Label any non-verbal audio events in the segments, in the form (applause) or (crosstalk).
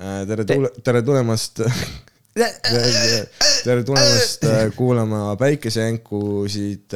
tere tule-, tere tulemast (laughs) tere tulemast äh, kuulama Päikesejänkusid.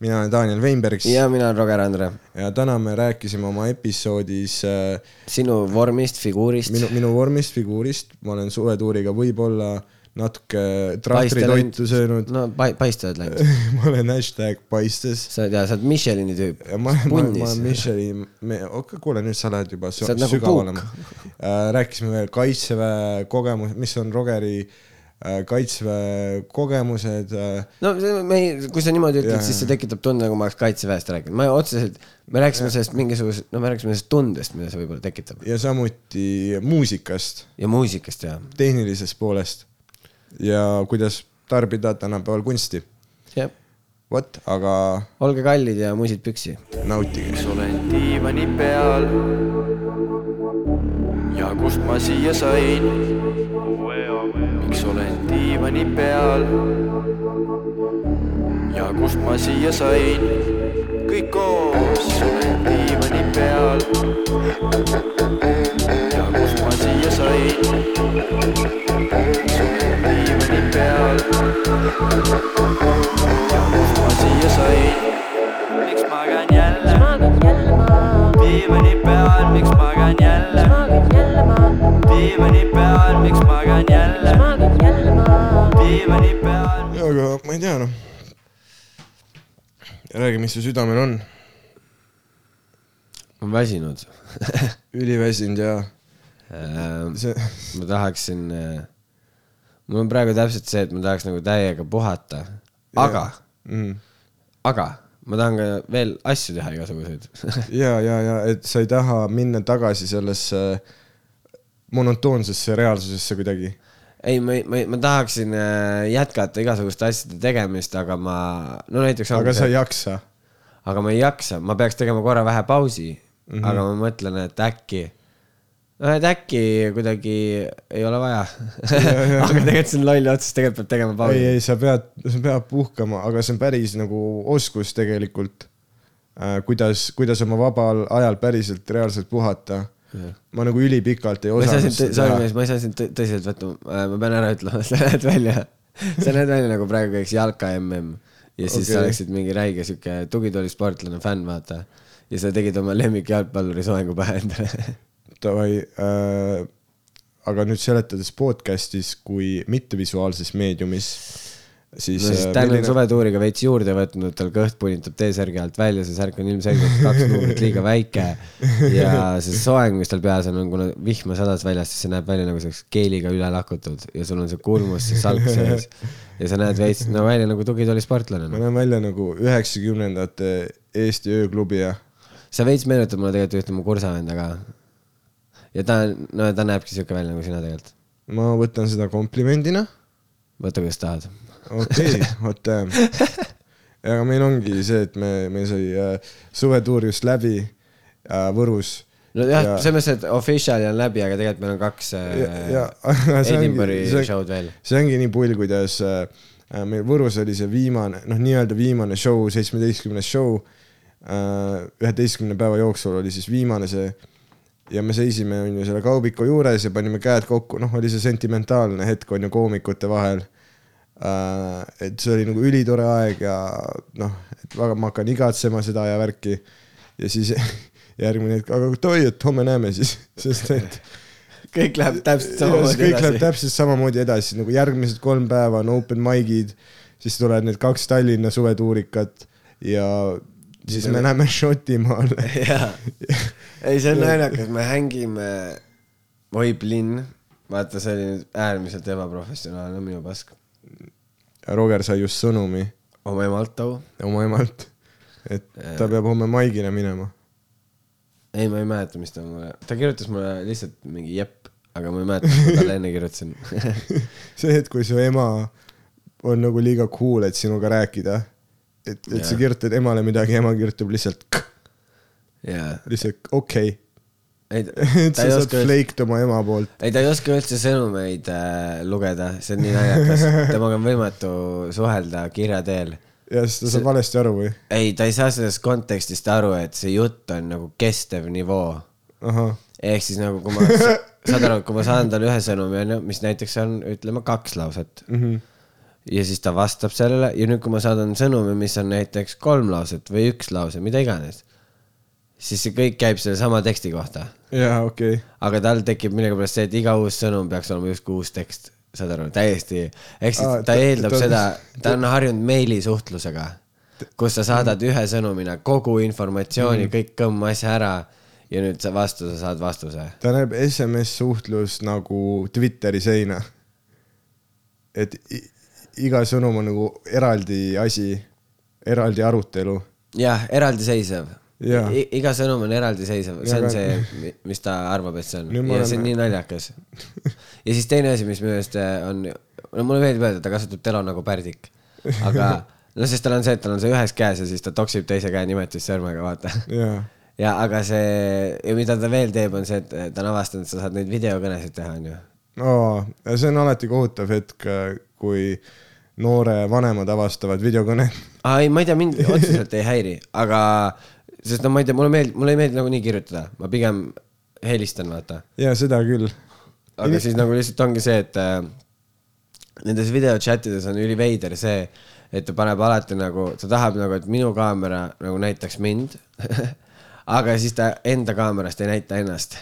mina olen Daniel Weinberg ja mina olen Roger Andre. ja täna me rääkisime oma episoodis äh, sinu vormist, figuurist. minu, minu vormist, figuurist, ma olen suvetuuriga võib-olla natuke Paiste trahtritoitu söönud. no pa-, paista oled läinud. (laughs) ma olen hashtag paistes. sa oled ja, sa oled Michelini tüüp. ma, ma, ma olen. Michelin, me, okei, kuule nüüd sa lähed juba Sa oled nagu sügavale puuk. (laughs) rääkisime veel kaitseväe kogemus, mis on Rogeri äh, kaitseväe kogemused. no see- me ei, kui sa niimoodi ütled Jaa,, siis see jaa. tekitab tunde, nagu ma oleks kaitseväest rääkinud. ma otseselt, me rääkisime sellest mingisugusest, no me rääkisime sellest tundest, mida see võib-olla tekitab. ja samuti muusikast, ja muusikast ja, tehnilisest poolest ja kuidas tarbida tänapäeval kunsti. jah. vot, aga olge kallid ja musid püksi. nautige. miks olen diivani peal ja kust ma siia sain? miks olen diivani peal ja kust ma siia sain? kõik koos olen diivani peal ja kust ma siia sain? Diivani peal ma siia sain? miks magan jälle? diivani peal, miks magan jälle? diivani peal, miks magan jälle? diivani peal. aga ma ei tea noh. räägi, mis su südamel on. ma olen väsinud. (laughs) üliväsinud ja see, ma tahaksin, mul on praegu täpselt see, et ma tahaks nagu täiega puhata, aga, mm, aga ma tahan ka veel asju teha igasuguseid. (laughs) ja, ja, ja et sa ei taha minna tagasi sellesse monotoonsesse reaalsusesse kuidagi. ei, ma, ma, ma tahaksin äh, jätkata igasuguste asjade tegemist, aga ma, no näiteks. aga sa ei jaksa. aga ma ei jaksa, ma peaks tegema korra vähe pausi mm. -hmm. aga ma mõtlen, et äkki, et äkki kuidagi ei ole vaja. aga tegelikult see on loll otsus, tegelikult peab tegema ei, pausi. ei, sa pead, sa pead puhkama, aga see on päris nagu oskus tegelikult äh,. kuidas, kuidas oma vabal ajal päriselt reaalselt puhata. ma nagu ülipikalt ei ei osanud sorry mees, ma ei saa sind tõ- tõsiselt võtta, ma pean ära ütlema, (laughs) sa näed välja, sa näed välja nagu praegu käiks jalka mm ja siis okay. sa oleksid mingi räige sihuke tugitoolisportlane fänn, vaata. ja sa tegid oma lemmikjalgpalluri soengu pähe endale. (laughs) Davai äh,, aga nüüd seletades podcast'is kui mittevisuaalses meediumis, siis no siis äh, on milline- suvetuuriga veits juurde võtnud, tal kõht punitab T-särgi alt välja, see särk on ilmselgelt kaks numbrit liiga väike. ja see soeng, mis tal peas on, on kuna vihma sadas väljas, siis see näeb välja nagu see oleks keeliga üle lakutud ja sul on see kulmus, see salk sees. ja sa näed veits, no välja nagu tugitoolisportlane ma no.. näen välja nagu üheksakümnendate Eesti ööklubi ja sa veits meenutad mulle tegelikult ühte mu kursavenda ka. Ja ta no ta näebki siuke välja nagu sina tegelikult. ma võtan seda komplimendina. võta, kuidas tahad. okei okay,, vot. (laughs) aga meil ongi see, et me, meil sai äh, suvetuur just läbi äh, Võrus. nojah Ja-, selles mõttes, et official'i on läbi, aga tegelikult meil on kaks ja, ja Edinburgh'i show'd veel. see ongi nii pull, kuidas äh, meil Võrus oli see viimane, noh, nii-öelda viimane show, seitsmeteistkümnes show äh,. üheteistkümne päeva jooksul oli siis viimane see ja me seisime, on ju, selle kaubiku juures ja panime käed kokku, noh, oli see sentimentaalne hetk, on ju, koomikute vahel äh,. et see oli nagu ülitore aeg ja noh, et väga ma hakkan igatsema seda ja värki ja siis (laughs) järgmine hetk, aga oi, et homme näeme siis, (laughs) sest et (laughs) kõik läheb täpselt samamoodi siis kõik läheb edasi. täpselt samamoodi edasi, nagu järgmised kolm päeva on open mic'id, siis tulevad need kaks Tallinna suvetuurikat ja siis me läheme Šotimaale. (laughs) jaa, ei see on naljakas, me hängime Oib linn, vaata, see oli nüüd äärmiselt ebaprofessionaalne minu pask. Roger sai just sõnumi oma emalt too. oma emalt, et ta peab homme maigile minema. ei, ma ei mäleta, mis ta mulle, ta kirjutas mulle lihtsalt mingi jepp, aga ma ei mäleta, mis ma talle enne kirjutasin. (laughs) see hetk, kui su ema on nagu liiga cool, et sinuga rääkida, et, et sa Jaa. kirjutad emale midagi, ema kirjutab lihtsalt k- jaa, lihtsalt okei ei, okay.. et ta sa ei saad oska üldse, flake oma ema poolt. ei ta ei oska üldse sõnumeid äh, lugeda, see on nii naljakas, temaga on võimatu suhelda kirja teel ja siis ta saab valesti aru või? ei, ta ei saa sellest kontekstist aru, et see jutt on nagu kestev nivoo. ehk siis nagu, kui ma saad aru, kui ma saadan talle ühe sõnumi, onju, mis näiteks on, ütleme kaks lauset mm. -hmm. Ja siis ta vastab sellele ja nüüd, kui ma saadan sõnumi, mis on näiteks kolm lauset või üks lause, mida iganes, siis see kõik käib sellesama teksti kohta. jaa, okei okay.. aga tal tekib millegipärast see, et iga uus sõnum peaks olema justkui uus tekst, saad aru, täiesti, ehk siis Aa, ta ta- eeldab ta- seda, ta on harjunud meilisuhtlusega, kus sa saadad ühe sõnumina kogu informatsiooni mm., kõik kõmm asja ära ja nüüd sa vastu, sa saad vastuse. ta näeb SMS-suhtlus nagu Twitteri seina. et iga sõnum on nagu eraldi asi, eraldi arutelu. jah, eraldiseisev. Iga sõnum on eraldiseisev, see on see, mis ta arvab, et see on Nüüd ja olen- see on nii naljakas. (laughs) ja siis teine asi, mis minu meelest on, no mulle meeldib öelda, et ta kasutab telo nagu pärdik, aga no sest tal on see, et tal on see ühes käes ja siis ta toksib teise käe nimetissõrmega, vaata jaa, (laughs) ja aga see, ja mida ta veel teeb, on see, et ta on avastanud, et sa saad neid videokõnesid teha, onju. aa, see on alati kohutav hetk, kui noore vanemad avastavad videokõned. aa ei, ma ei tea, mind otseselt ei häiri, aga sest no ma ei tea, mulle meeldib, mulle ei meeldi nagunii kirjutada, ma pigem helistan, vaata. jaa, seda küll. aga siis nagu lihtsalt ongi see, et äh, nendes videochattides on üliveider see, et ta paneb alati nagu, ta tahab nagu, et minu kaamera nagu näitaks mind (laughs) aga siis ta enda kaamerast ei näita ennast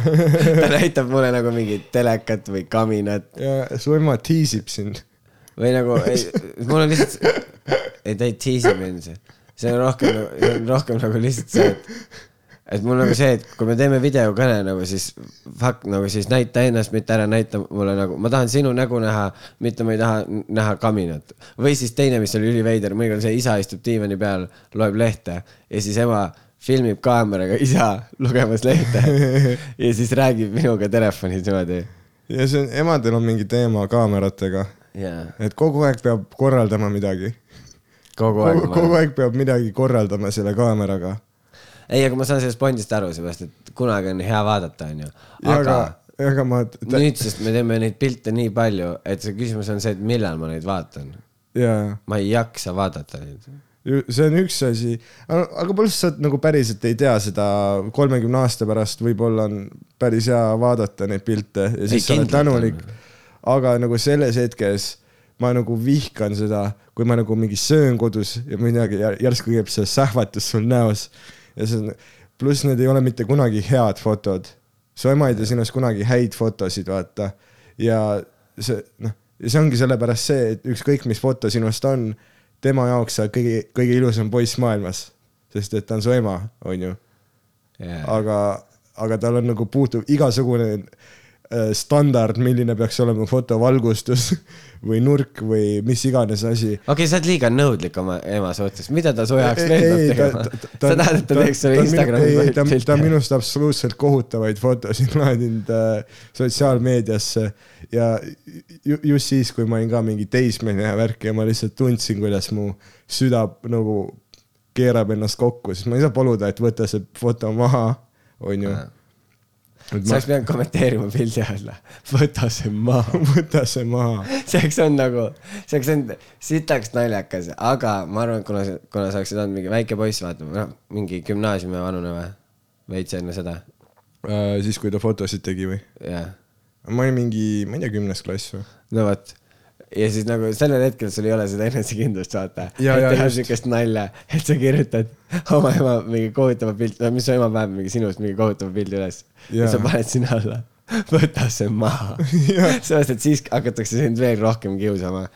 (laughs) ta näitab mulle nagu mingit telekat või kaminat ja su ema tiisib sind. või nagu, mul on lihtsalt, ei ta ei tiisi mind, see on rohkem, see on rohkem nagu lihtsalt see, et, et mul nagu see, et kui me teeme videokõne nagu siis fuck nagu siis näita ennast, mitte ära näita mulle nagu, ma tahan sinu nägu näha, mitte ma ei taha näha kaminat. või siis teine, mis oli üliveider, mõnikord see isa istub diivani peal, loeb lehte ja siis ema filmib kaameraga isa lugemas lehte (laughs) ja siis räägib minuga telefonis niimoodi. ja see on, emadel on mingi teema kaameratega, jaa, et kogu aeg peab korraldama midagi. kogu aeg kogu, kogu aeg peab midagi korraldama selle kaameraga. ei, aga ma saan sellest pointist aru, seepärast et kunagi on hea vaadata, onju. aga aga, ma, nüüd, sest me teeme neid pilte nii palju, et see küsimus on see, et millal ma neid vaatan. jaa, ma ei jaksa vaadata neid. See on üks asi, aga pluss sa nagu päriselt ei tea seda, kolmekümne aasta pärast võib-olla on päris hea vaadata neid pilte ja siis sa oled tänulik. aga nagu selles hetkes ma nagu vihkan seda, kui ma nagu mingi söön kodus ja midagi jär- järsku käib see sähvatus sul näos ja see on, pluss need ei ole mitte kunagi head fotod. su ema ei tee sinust kunagi häid fotosid, vaata. ja see, noh, ja see ongi sellepärast see, et ükskõik, mis foto sinust on, tema jaoks sa oled kõige, kõige ilusam poiss maailmas. sest et ta on su ema, onju. aga, aga tal on nagu puutub igasugune äh, standard, milline peaks olema foto valgustus (laughs) või nurk või mis iganes asi. okei okay,, sa oled liiga nõudlik oma ema suhtes, mida ta su jaoks veel peab ta- tegema? sa tahad, et ta teeks sulle Instagrami ei, ta, on? minust absoluutselt kohutavaid fotosid laadinud äh, sotsiaalmeediasse ja ju, just siis, kui ma olin ka mingi teismeline ja värk ja ma lihtsalt tundsin, kuidas mu süda nagu keerab ennast kokku, siis ma ei saa paluda, et võta see foto maha, onju. Sa oleks, pidanud kommenteerima pildi alla, võta see maha. võta see maha. see oleks olnud nagu, see oleks olnud sitaks naljakas, aga ma arvan, et kuna, kuna sa oleksid olnud mingi väike poiss, vaata, noh, mingi gümnaasiumi vanune või, veits enne seda, Äh, siis, kui ta fotosid tegi või? jah. ma olin mingi, ma ei tea, kümnes klass või? no vot. Ja siis nagu sellel hetkel sul ei ole seda enesekindlust, vaata. Ja, ja teha siukest nalja, et sa kirjutad oma ema mingi kohutava pildi, no mis su ema paneb mingi sinust mingi kohutava pildi üles. ja sa paned sinna alla, võta see maha. (laughs) sellepärast, et siis hakatakse sind veel rohkem kiusama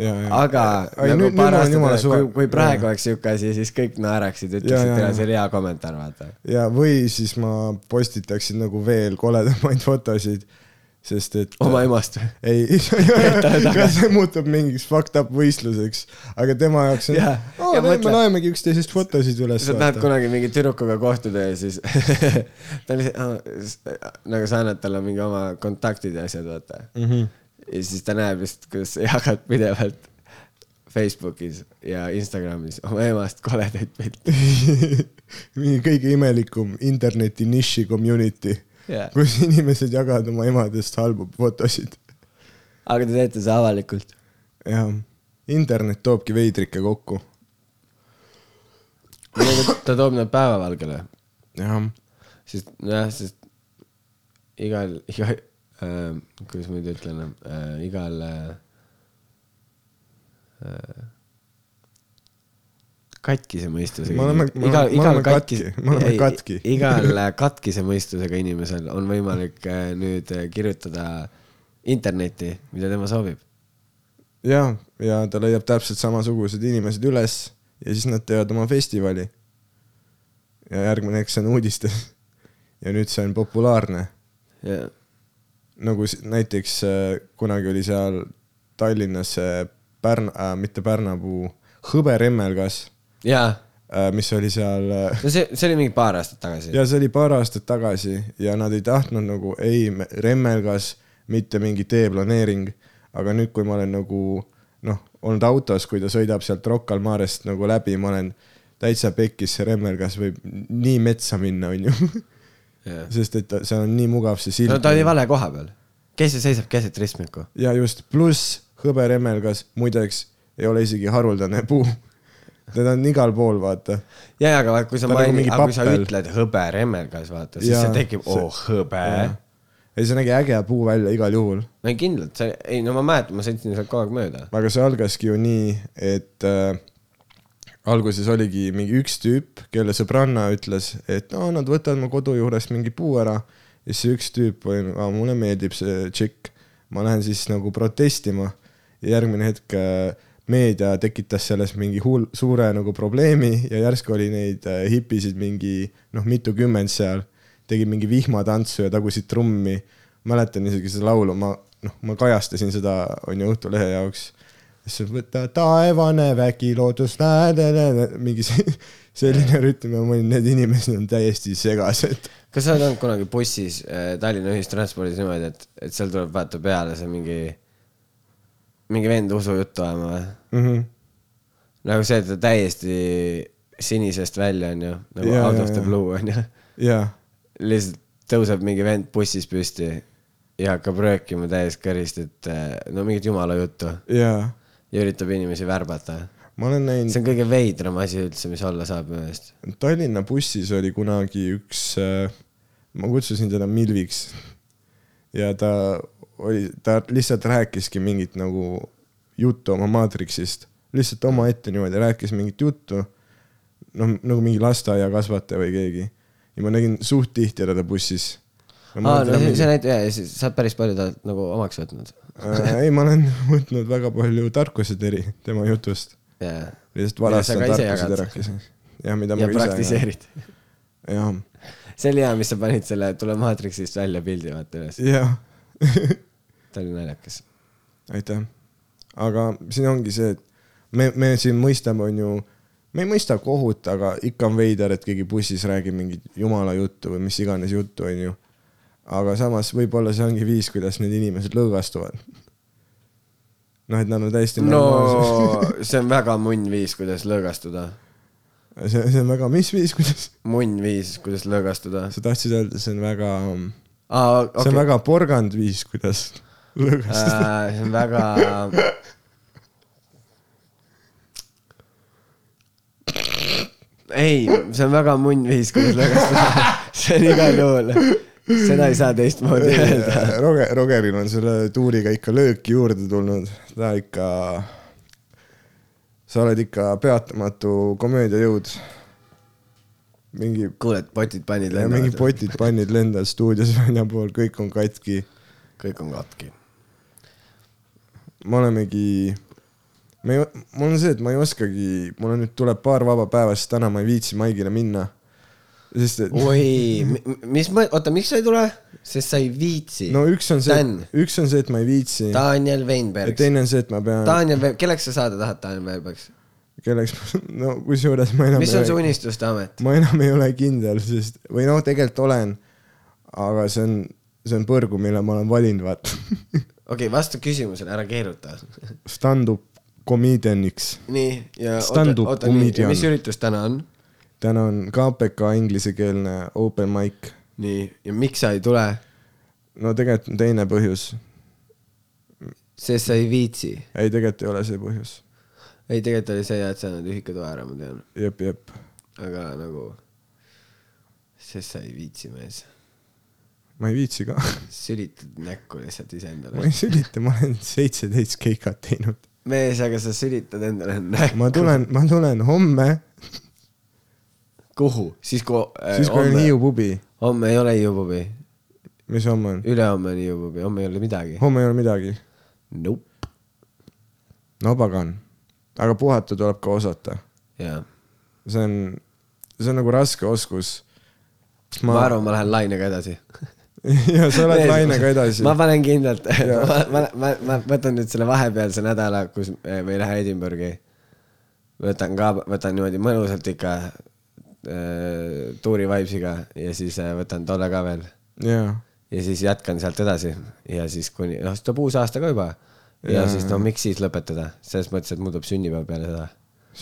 ja, ja. aga Ai, nagu nüüd- paar aastat kui, kui praegu jaa. oleks siuke asi, siis kõik naeraksid, ütleksid, et see oli hea kommentaar, vaata. ja, või siis ma postitaksin nagu veel koledamaid fotosid, sest et. oma emast või? ei, (laughs) (laughs) taga. see muutub mingiks fucked up võistluseks, aga tema jaoks on Jaa. oh,, Ja me laemegi üksteisest fotosid üles. sa tahad kunagi mingi tüdrukuga kohtuda ja siis (laughs) ta lihtsalt, nagu sa annad talle mingi oma kontaktid ja asjad, vaata. Mhm. ja siis ta näeb just, kuidas sa jagad pidevalt Facebookis ja Instagramis oma emast koledaid pilte. mingi kõige imelikum interneti niši community, Jaa. (laughs) kus inimesed jagavad oma emadest halbu fotosid. aga te teete seda avalikult. jah, internet toobki veidrikke kokku. ta toob nad päevavalgele jah, sest jah, sest igal, iga äh,, kuidas ma nüüd ütlen äh,, igal äh, äh, katkise mõistusega. Oleme- me oleme katki, (laughs) igal äh, katkise mõistusega inimesel on võimalik äh, nüüd äh, kirjutada internetti, mida tema soovib. ja, ja ta leiab täpselt samasugused inimesed üles ja siis nad teevad oma festivali. ja see on uudistes. (laughs) ja nüüd see on populaarne. nagu näiteks kunagi oli seal Tallinnas see Pärna äh,, mitte Pärnapuu, hõberemmelgas ja, äh,, mis oli seal äh, no see, see oli mingi paar aastat tagasi. ja see oli paar aastat tagasi ja nad ei tahtnud nagu, ei, remmelgas, mitte mingi teeplaneering. aga nüüd, kui ma olen nagu noh, olnud autos, kui ta sõidab sealt Rocca al Marest nagu läbi, ma olen täitsa pekkis, see remmelgas võib nii metsa minna, onju. sest et seal on nii mugav see sild. no ta oli vale koha peal. kes see seisab keset ristmikku? ja just, pluss hõberemmelgas, muideks ei ole isegi haruldane puu. Teda on igal pool, vaata. ja, ja aga vaat, kui sa nagu maini-, mingi aga kui sa ütled hõbe remmelgas, vaata, siis Jaa, see tekib, see- oh hõbe. ei, see nägi äge puu välja igal juhul. no kindlalt, see, ei no ma mäletan, ma sõitsin sealt kogu aeg mööda. aga see algaski ju nii, et äh, alguses oligi mingi üks tüüp, kelle sõbranna ütles, et no nad võtavad mu kodu juurest mingi puu ära. ja siis see üks tüüp oli, mulle meeldib see tšikk, ma lähen siis nagu protestima. ja järgmine hetk äh, meedia tekitas selles mingi hull, suure nagu probleemi ja järsku oli neid äh, hipisid mingi noh, mitukümmend seal. tegid mingi vihmatantsu ja tagusid trummi. mäletan isegi seda laulu, ma noh, ma kajastasin seda on ju Õhtulehe jaoks siis võta taevane vägi loodus, mingi se- selline rütm ja ma olin, need inimesed on täiesti segased. kas sa oled olnud kunagi bussis äh, Tallinna ühistranspordis niimoodi, et, et seal tuleb vaata peale see mingi, mingi vend usujuttu ajama või? Mm -hmm. nagu see, et ta täiesti sinisest välja on ju, nagu Jaa, out jaa, of the jaa. blue on ju. ja, lihtsalt tõuseb mingi vend bussis püsti ja hakkab röökima täiesti kõrist, et äh, no mingit jumala juttu ja ja üritab inimesi värbata. ma olen näinud see on kõige veidram asi üldse, mis olla saab minu meelest. Tallinna bussis oli kunagi üks, ma kutsusin teda Milviks ja ta oli, ta lihtsalt rääkiski mingit nagu juttu oma maatriksist, lihtsalt omaette niimoodi rääkis mingit juttu. noh, nagu mingi lasteaiakasvataja või keegi ja ma nägin suht tihti teda bussis. aa, no see, see näitab, sa oled päris palju talt nagu omaks võtnud. äh, ei, ma olen (laughs) võtnud väga palju tarkuseteri tema jutust, jaa. lihtsalt varastan ära, kes, jah, mida ja ma ise praktiseerid. jah, see oli hea, mis sa panid selle Tule maatriksist välja pildi vaata üles. jah, ta oli naljakas. aitäh. aga siin ongi see, et me, me siin mõistame, on ju, me ei mõista kohut, aga ikka on veider, et keegi bussis räägib mingit jumala juttu või mis iganes juttu, on ju. aga samas võib-olla see ongi viis, kuidas need inimesed lõõgastuvad. noh, et nad on täiesti no see on väga munn viis, kuidas lõõgastuda. see, see on väga, mis viis, kuidas, munn viis, kuidas lõõgastuda. sa tahtsid öelda, see on väga, aa, see on väga porgand viis, kuidas see on väga. ei, see on väga munn viis, kuidas lõõgastuda. see on igal juhul, seda ei saa teistmoodi öelda. Roger, Rogeril on selle tuuriga ikka lööki juurde tulnud, ta ikka, sa oled ikka peatamatu komöödiajõud. mingi, kuule, et potid pannid mingi lendavad. potid, pannid lendavad stuudios väljapool, kõik on katki. kõik on katki. Me olemegi, me ei, mul on see, et ma ei oskagi, mul on nüüd tuleb paar vaba päeva, sest täna ma ei viitsi Maigile minna. sest et oi, (laughs) mis mõ-, oota, miks sa ei tule? sest sa ei viitsi. no üks on see üks on see, et ma ei viitsi ja Daniel Weinberg. teine on see, et ma pean, Daniel, kelleks sa saada tahad, Daniel Weinbergs? kelleks, (laughs) no kusjuures ma enam mis on su unistuste amet? ma enam ei ole kindel, sest või noh, tegelikult olen, aga see on, see on põrgu, mille ma olen valinud, vaata. (laughs) okei okay,, vasta küsimusele, ära keeruta. (laughs) Stand-up comedian'iks. nii, ja oota, oota, mis üritus täna on? täna on KPK inglisekeelne open mic. nii, ja miks sa ei tule? no tegelikult on teine põhjus. sest sa ei viitsi. ei, tegelikult ei ole see põhjus. ei, tegelikult oli see, et sa annad ühikatoa ära, ma tean. jep, jep. aga nagu, sest sa ei viitsi, mees. Ma ei viitsi ka, sülitad näkku lihtsalt ma iseendale. ei sülita, ma olen seitseteist keikat teinud. mees, aga sa sülitad endale näkku. ma tulen, ma tulen homme, kuhu? siis kui äh, siis kui on Hiiu pubi. homme ei ole Hiiu pubi, mis homme on? ülehomme on Hiiu pubi, homme ei ole midagi. homme ei ole midagi. Nope, no pagan. aga puhata tuleb ka osata. jaa. see on, see on nagu raske oskus. ma arvan, ma lähen lainega edasi. (laughs) (laughs) ja sa oled lainega edasi ma. panen kindlalt, (laughs) ma, ma, ma, ma võtan nüüd selle vahepealse nädala, kus me ei lähe Edinburghi. võtan ka, võtan niimoodi mõnusalt ikka äh, tuuri vibes'iga ja siis äh, võtan tolle ka veel. jaa, ja siis jätkan sealt edasi ja siis kuni, noh, siis tuleb uus aasta ka juba. ja Jaa. siis no miks siis lõpetada, selles mõttes, et mul tuleb sünnipäev peale seda.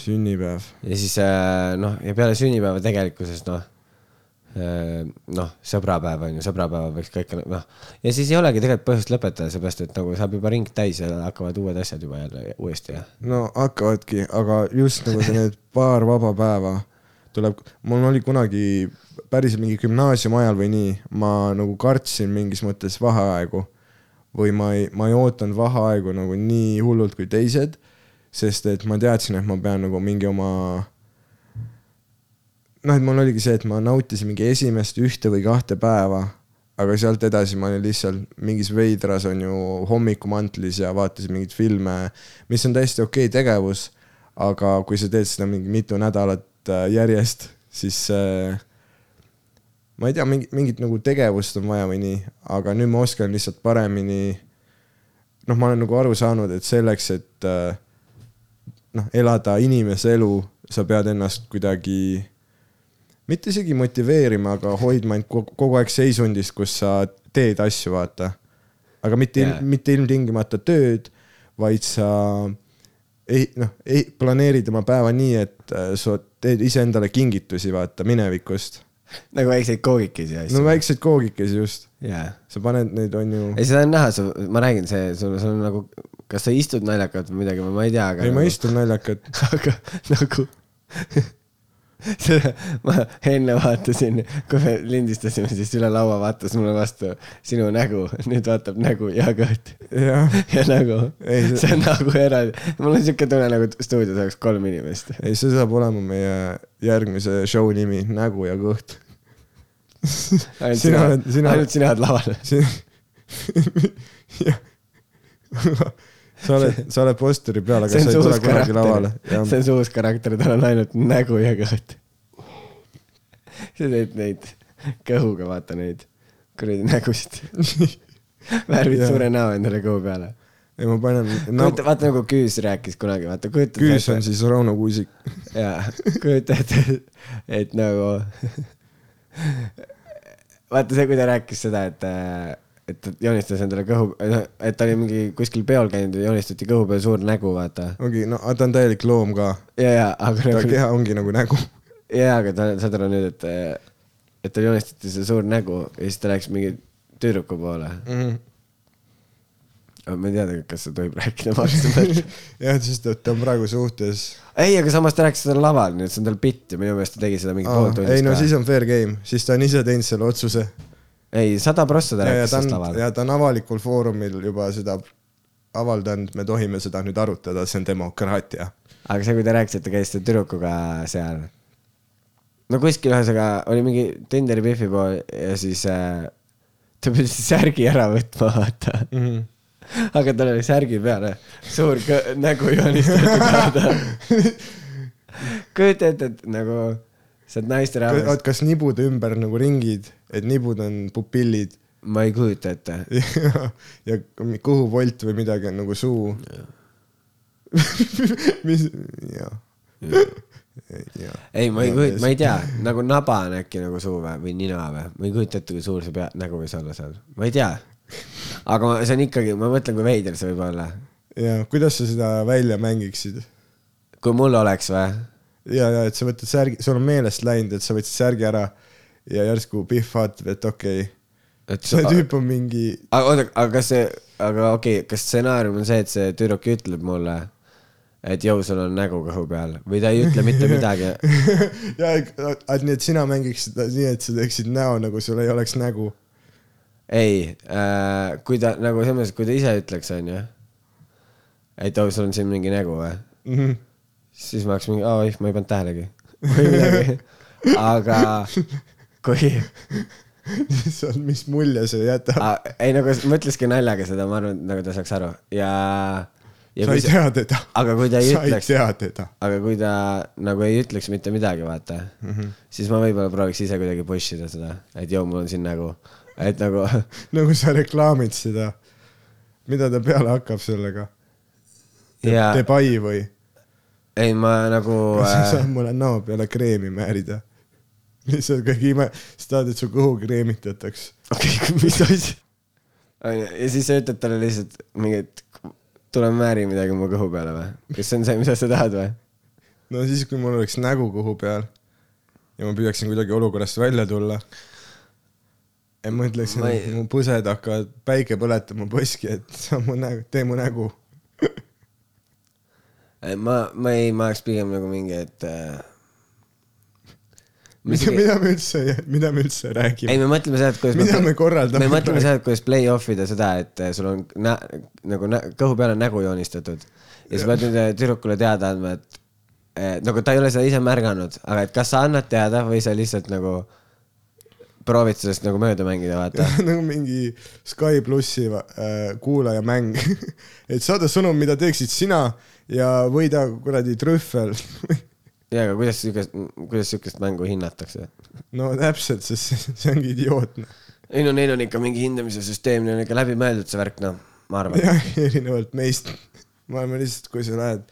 sünnipäev. ja siis äh, noh, ja peale sünnipäeva tegelikkuses noh, noh, sõbrapäev on ju, sõbrapäeva võiks kõik, noh. ja siis ei olegi tegelikult põhjust lõpetada, seepärast et nagu saab juba ring täis ja hakkavad uued asjad juba jälle uuesti ja. no hakkavadki, aga just nagu see need paar vaba päeva tuleb, mul oli kunagi päris mingi gümnaasiumi ajal või nii, ma nagu kartsin mingis mõttes vaheaegu või ma ei, ma ei ootanud vaheaegu nagu nii hullult kui teised, sest et ma teadsin, et ma pean nagu mingi oma noh, et mul oligi see, et ma nautisin mingi esimest ühte või kahte päeva, aga sealt edasi ma olin lihtsalt mingis veidras on ju hommikumantlis ja vaatasin mingeid filme, mis on täiesti okei okay tegevus, aga kui sa teed seda mingi mitu nädalat äh, järjest, siis äh, ma ei tea, mingi, mingit nagu tegevust on vaja või nii, aga nüüd ma oskan lihtsalt paremini noh, ma olen nagu aru saanud, et selleks, et äh, noh, elada inimese elu, sa pead ennast kuidagi mitte isegi motiveerima, aga hoidma end kogu, kogu aeg seisundis, kus sa teed asju, vaata. aga mitte yeah., mitte ilmtingimata tööd, vaid sa ei, noh, ei planeerid oma päeva nii, et äh, sa teed iseendale kingitusi, vaata, minevikust. nagu väikseid koogikesi ja no asju. väikseid koogikesi just, jaa. sa paned neid, on ju. ei, seda on näha, sa, ma räägin, see, sul, sul on nagu, kas sa istud naljakalt või midagi, ma ei tea, aga. ei, ma istun naljakalt. (laughs) aga nagu (laughs) (laughs) seda ma enne vaatasin, kui me lindistasime, siis üle laua vaatas mulle vastu sinu nägu, nüüd vaatab nägu ja kõht (laughs) ja nagu, Ei, see- see on nagu eraldi, mul on siuke tunne nagu stuudios oleks kolm inimest. ei, see saab olema meie järgmise show nimi, Nägu ja kõht. ainult Sina sina, ainult sina oled lavale. (laughs) jah. Sa oled, (laughs) sa oled posteri peal, aga sa ei tule kunagi lavale. see on see uus karakter, tal on ainult nägu ja kõht. (laughs) sa teed neid kõhuga, vaata neid kuradi nägusid. (laughs) värvid suure näo endale kõhu peale ei, ma panen kujuta, no,, vaata nagu Küüs rääkis kunagi, vaata kujuta. küüs on siis Rauno Kuusik. jaa, kujuta ette, et nagu. vaata see, kui ta rääkis seda, et, et ta joonistas endale kõhu, et ta oli mingi kuskil peol käinud ja joonistati kõhu peal suur nägu, vaata. ongi, no ta on täielik loom ka. ja, ja, aga ta nagu, keha ongi nagu nägu. jaa, aga ta, saad aru nüüd, et, et tal joonistati see suur nägu ja siis ta läks mingi tüdruku poole. aga ma ei tea, kas sa tohib rääkida maksumärki. (laughs) jah, sest et ta on praegu suhtes. ei, aga samas ta rääkis seda laval, nii et see on tal bitt ja minu meelest ta tegi seda mingi pool tundi. ei no siis on fair game, siis ta on ise teinud selle otsuse. ei, sada prossa ta rääkis sellest laval. ja ta on avalikul foorumil juba seda avaldanud, me tohime seda nüüd arutada, see on demokraatia. aga see, kui ta rääkis, et ta käis selle tüdrukuga seal. no kuskil ühesõnaga oli mingi Tinderi Biffi pool ja siis äh, ta pidi särgi ära võtma, vaata. Mhm. aga tal oli särgi peale suur nägu joonistatud (laughs) kujuta ette, et nagu sa oled naisterahvas, oot, kas nibude ümber nagu ringid, et nibud on pupillid ma ei kujuta ette. (laughs) ja, ja kõhuvolt või midagi on nagu suu. (laughs) mis, jah. ei, ma ei kujuta, ma ei tea, nagu naba on äkki nagu suu või, või nina või, ma ei kujuta ette, kui suur see pea, nägu võis olla seal, ma ei tea. aga ma- see on ikkagi, ma mõtlen, kui veider see võib olla. ja kuidas sa seda välja mängiksid? kui mul oleks või? ja, ja et sa võtad särgi, sul on meelest läinud, et sa võtsid särgi ära ja järsku Pihv vaatab, et okei okay,, see tüüp on mingi, aga oota, aga kas see, aga okei okay,, kas stsenaarium on see, et see tüdruk ütleb mulle, et jõu, sul on nägu kõhu peal või ta ei ütle mitte (laughs) midagi? (laughs) ja et nii, et sina mängiksid seda nii, et sa teeksid näo, nagu sul ei oleks nägu. ei äh,, kui ta nagu selles mõttes, kui ta ise ütleks, onju, et oh, sul on siin mingi nägu või, Mhm. Siis ma oleks mingi, aa oih, ma ei pannud tähelegi. või midagi. aga kui, lihtsalt, mis mulje see jätab. ei nagu ma ütleski naljaga seda, ma arvan, nagu ta saaks aru ja, ja sa ei tea teda. aga kui ta ei sa ei ütleks, tea teda. aga kui ta nagu ei ütleks mitte midagi, vaata mm. -hmm. siis ma võib-olla prooviks ise kuidagi push ida seda, et joo, mul on siin nägu, et nagu (laughs) nagu sa reklaamid seda, mida ta peale hakkab sellega? ja Debai või? ei, ma nagu (laughs) sa äh, saad mulle näo peale kreemi määrida? lihtsalt kõik ime, sa tahad, et su kõhu kreemitataks. okei okay, (laughs) mis asi? ja siis sa ütled talle lihtsalt mingi, et tule määri midagi mu kõhu peale või? kas see on see, mida sa tahad või? no siis, kui mul oleks nägu kõhu peal ja ma püüaksin kuidagi olukorrast välja tulla. ja ma ütleksin Ma ei..., mu põsed hakkavad, päike põletab mu põski, et sa mu nägu, tee mu nägu. (laughs) ma, ma ei, ma oleks pigem nagu mingi, et äh, mida, mida me üldse, mida me üldse räägime? Ei, me mõtleme seda, et kuidas mida me korraldame? me mõtleme seda, et kuidas play-off ida seda, et äh, sul on nä-, nagu nä-, kõhu peal on nägu joonistatud. Ja sa pead nüüd äh, tüdrukule teada andma, et eh, nagu ta ei ole seda ise märganud, aga et kas sa annad teada või sa lihtsalt nagu proovid sellest nagu mööda mängida, vaata. (laughs) nagu mingi Sky plussi äh, kuulajamäng, (laughs) et saada sõnum, mida teeksid sina ja võida kuradi trühvel. (laughs) ja, aga kuidas siukest, kuidas siukest mängu hinnatakse? no täpselt, sest see, ongi idiootne. ei no neil on ikka mingi hindamise süsteem, neil on ikka läbimõeldud see värk, noh, ma arvan. jah, erinevalt meist. me oleme lihtsalt, kui sa lähed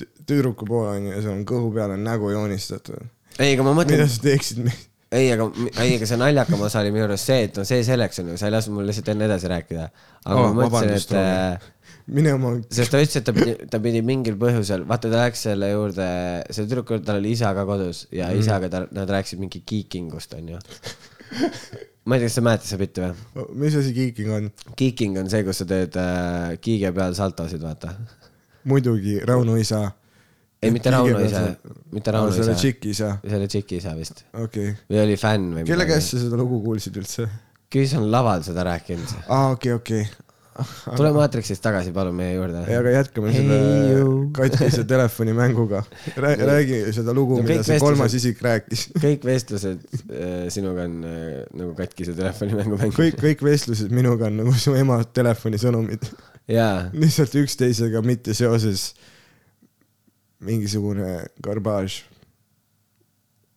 tü- tüdruku poole onju ja sul on kõhu peal on nägu joonistatud. ei, aga ma mõtlen mida, sa teeksid me-? ei, aga, ei, aga see naljakam osa oli minu arust see, et no see selleks on ju, sa ei lasknud mul lihtsalt enne edasi rääkida. aga Oh, ma mõtlesin, et äh, mine oma, sest ta ütles, et ta pidi, ta pidi mingil põhjusel, vaata ta läks selle juurde, selle tüdruku juurde, tal oli isa ka kodus ja mm. isaga ta, nad rääkisid mingi geekingust onju. ma ei tea, kas sa mäletad seda bitti või? mis asi kiiking on? Geeking on see, kus sa teed äh, kiige peal saltosid, vaata. muidugi Rauno isa. ei, mitte Rauno isa, mitte Rauno selle isa, tšiki isa, see oli Tšiki isa vist. okei okay.. või oli fänn või kelle käest sa seda lugu kuulsid üldse? kes on laval seda rääkinud? aa, okei, okei. (laughs) tule Maatrixist tagasi, palun meie juurde. ei, aga jätkame Hey, selle katkise telefonimänguga. (laughs) räägi seda lugu, No mida see kolmas isik rääkis. (laughs) kõik vestlused äh, sinuga on äh, nagu katkise telefonimängu mäng. kõik, kõik vestlused minuga on nagu su ema telefonisõnumid. jaa, lihtsalt üksteisega mitte seoses mingisugune garbaaž.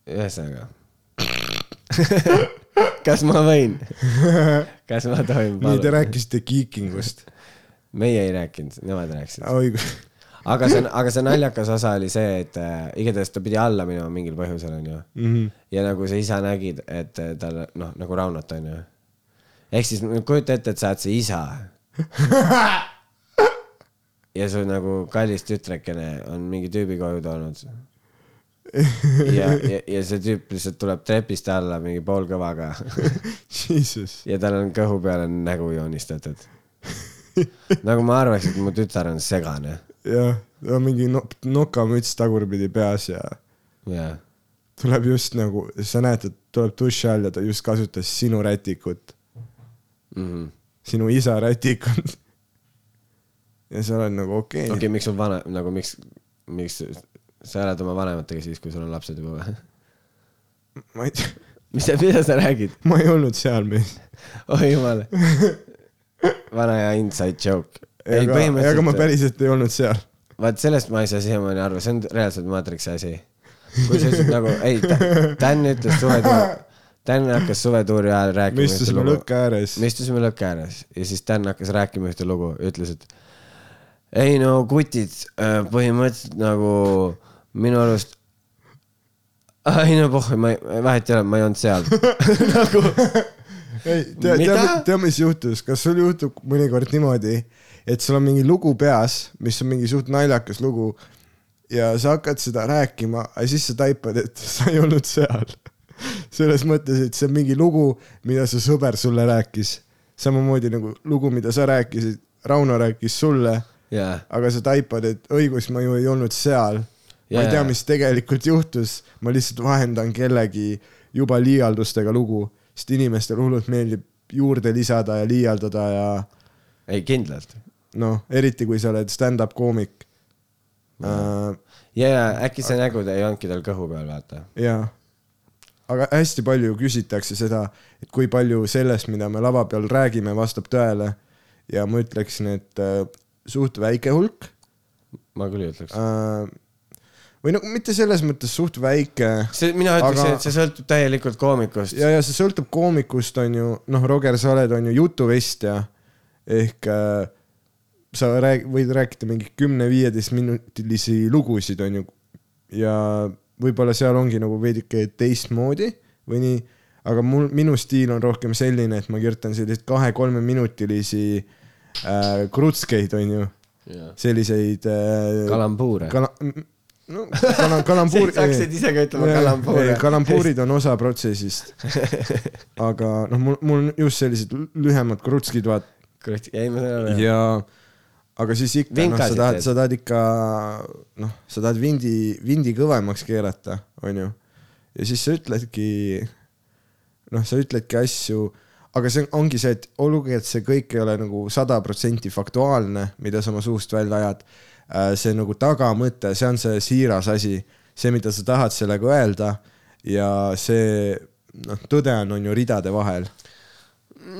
ühesõnaga. (laughs) kas ma võin? (laughs) kas ma tohin nii, te rääkisite kiikingust. meie ei rääkinud, nemad rääkisid. õigus. aga see, aga see naljakas osa oli see, et äh, igatahes ta pidi alla minema mingil põhjusel, onju. Mhm. ja nagu sa isa nägid, et äh, tal noh, nagu Raunot onju. ehk siis kujuta ette, et sa oled see isa. (laughs) ja su nagu kallis tütrekene on mingi tüübi koju toonud. (laughs) ja, ja, ja see tüüp lihtsalt tuleb trepist alla mingi poolkõvaga (laughs) ja tal on kõhu peale nägu joonistatud. nagu ma arvaks, et mu tütar on segane. jah, on mingi no nokamüts tagurpidi peas ja jah, tuleb just nagu, sa näed, et tuleb duši all ja ta just kasutas sinu rätikut, okei sinu isa rätikut. Ja sa oled nagu okei okay. okay,, miks sul vana, nagu miks, miks sa elad oma vanematega siis, kui sul on lapsed juba või? ma ei tea, mis sa, mida sa räägid? ma ei olnud seal mees. oi jumal. vana hea inside joke. ei, aga, aga ma põhimõtteliselt, päriselt ei olnud seal. vaat sellest ma ei saa siiamaani aru, see on reaalselt Matrixi asi. kui sa ütlesid nagu, ei, Dan ütles suvetuuri, Dan hakkas suvetuuri ajal rääkima me istusime lõkke ääres. me istusime lõkke ääres ja siis Dan hakkas rääkima ühte lugu, ütles, et ei no kutid äh, põhimõtteliselt nagu minu arust. ei no pohh, ma vahet ei ole, ma ei olnud seal (laughs) nagu ei, tea, tea tea, mis juhtus, kas sul juhtub mõnikord niimoodi, et sul on mingi lugu peas, mis on mingi suht naljakas lugu ja sa hakkad seda rääkima, aga siis sa taipad, et (laughs) sa ei olnud seal. selles mõttes, et see on mingi lugu, mida su sõber sulle rääkis. samamoodi nagu lugu, mida sa rääkisid, Rauno rääkis sulle, jaa, aga sa taipad, et õigus, ma ju ei olnud seal. ma Jaa, ei tea, mis tegelikult juhtus, ma lihtsalt vahendan kellegi juba liialdustega lugu, sest inimestele hullult meeldib juurde lisada ja liialdada ja ei, kindlalt. noh, eriti kui sa oled stand-up koomik äh,. ja, ja äkki see nägu ei olnudki tal kõhu peal, vaata. jaa, aga hästi palju küsitakse seda, et kui palju sellest, mida me lava peal räägime, vastab tõele ja ma ütleksin, et äh, suht väike hulk ma küll ei ütleks. äh,. või no mitte selles mõttes suht väike see, mina ütleks aga..., et see sõltub täielikult koomikust. ja, ja see sõltub koomikust, on ju, noh, Roger, sa oled, on ju jutuvestja ehk äh, sa rääg-, võid rääkida mingi kümne-viieteist minutilisi lugusid, on ju, ja võib-olla seal ongi nagu veidike teistmoodi või nii, aga mul, minu stiil on rohkem selline, et ma kirjutan selliseid kahe-kolmeminutilisi äh, krutskeid, on ju, selliseid äh, kalambuure. kala-, no kala-, kalambuur (laughs) sa hakkasid ise ka ütlema kalambuure. kalambuurid on osa protsessist. (laughs) aga noh, mul, mul on just sellised lühemad krutskid, vaat, kurat, ei ma saan aru. ja aga siis ikka, noh, sa tahad, sa tahad ikka, noh, sa tahad vindi, vindi kõvemaks keerata, onju. ja siis sa ütledki, noh, sa ütledki asju, aga see ongi see, et olgugi, et see kõik ei ole nagu sada protsenti faktuaalne, mida sa oma suust välja ajad, see nagu tagamõte, see on see siiras asi, see, mida sa tahad sellega öelda ja see, noh, tõde on, on ju ridade vahel.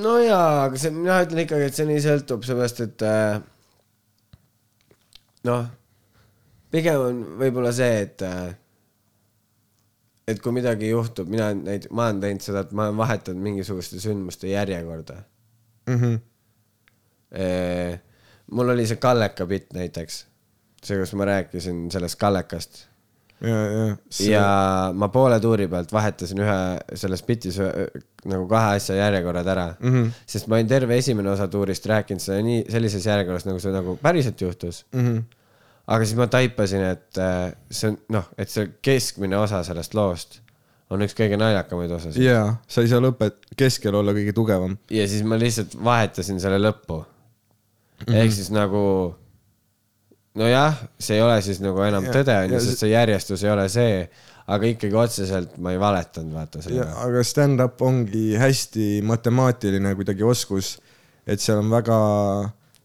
no jaa, aga see, mina ütlen ikkagi, et see nii sõltub sellest, et äh, noh, pigem on võib-olla see, et äh, et kui midagi juhtub, mina näit-, ma olen teinud seda, et ma olen vahetanud mingisuguste sündmuste järjekorda Mm -hmm. Eh, mul oli see Kalleka bitt näiteks, see, kus ma rääkisin sellest Kallekast ja, ja see... ja ma poole tuuri pealt vahetasin ühe selles bitis nagu kahe asja järjekorrad ära mm. -hmm. sest ma olin terve esimene osa tuurist rääkinud seda nii sellises järjekorras, nagu see nagu päriselt juhtus mm. Mhm. Aga siis ma taipasin, et äh, see on noh, et see keskmine osa sellest loost on üks kõige naljakamaid osasid jaa, sa ei saa lõpet, keskel olla kõige tugevam. ja siis ma lihtsalt vahetasin selle lõppu mm. -hmm. ehk siis nagu nojah, see ei ole siis nagu enam Ja- tõde onju, sest see järjestus ei ole see, aga ikkagi otseselt ma ei valetanud, vaata sellega. aga stand-up ongi hästi matemaatiline kuidagi oskus, et seal on väga,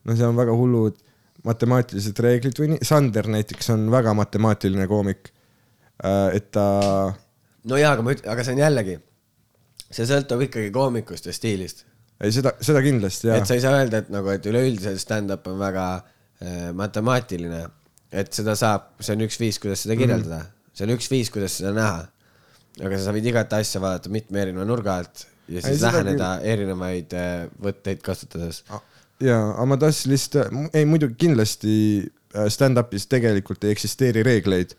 no seal on väga hullud matemaatilised reeglid või nii, Sander näiteks on väga matemaatiline koomik. et ta, no jaa, aga ma ütlen, aga see on jällegi, see sõltub ikkagi koomikust ja stiilist. ei seda, seda kindlasti jaa et sa ei saa öelda, et nagu, et üleüldiselt stand-up on väga äh, matemaatiline, et seda saab, see on üks viis, kuidas seda kirjeldada mm, -hmm. see on üks viis, kuidas seda näha. aga sa võid igat asja vaadata mitme erineva nurga alt ja siis seda läheneda erinevaid äh, võtteid kasutades. jaa, aga ma tahtsin lihtsalt, ei muidugi kindlasti äh, stand-up'is tegelikult ei eksisteeri reegleid.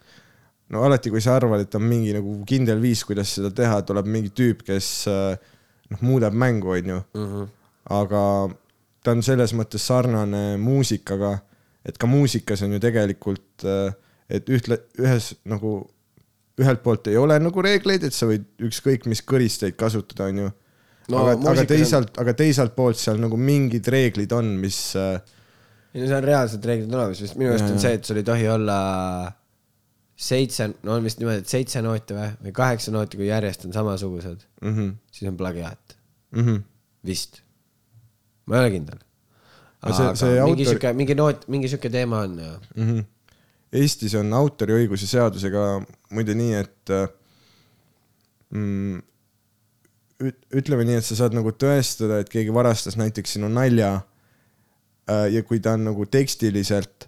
no alati, kui sa arvad, et on mingi nagu kindel viis, kuidas seda teha, tuleb mingi tüüp, kes äh, noh, muudab mängu, onju. aga ta on selles mõttes sarnane muusikaga, et ka muusikas on ju tegelikult, et ühtle, ühes nagu, ühelt poolt ei ole nagu reegleid, et sa võid ükskõik mis kõristeid kasutada, onju. No aga, aga teisalt, aga teiselt poolt seal nagu mingid reeglid on, mis äh, ei no see on reaalsed reeglid olemas, vist minu Jaa, on see, et sul ei tohi olla seitse, no on vist niimoodi, et seitse nooti või, või kaheksa nooti, kui järjest on samasugused, mm. -hmm, siis on plagiaat, mm -hmm. vist. ma ei ole kindel. Aga see- see mingi autor- sihuke, mingi noot, mingi sihuke teema on ja mm. -hmm. Eestis on autoriõiguse seadusega muide nii, et äh, mm, ütleme nii, et sa saad nagu tõestada, et keegi varastas näiteks sinu nalja äh, ja kui ta on nagu tekstiliselt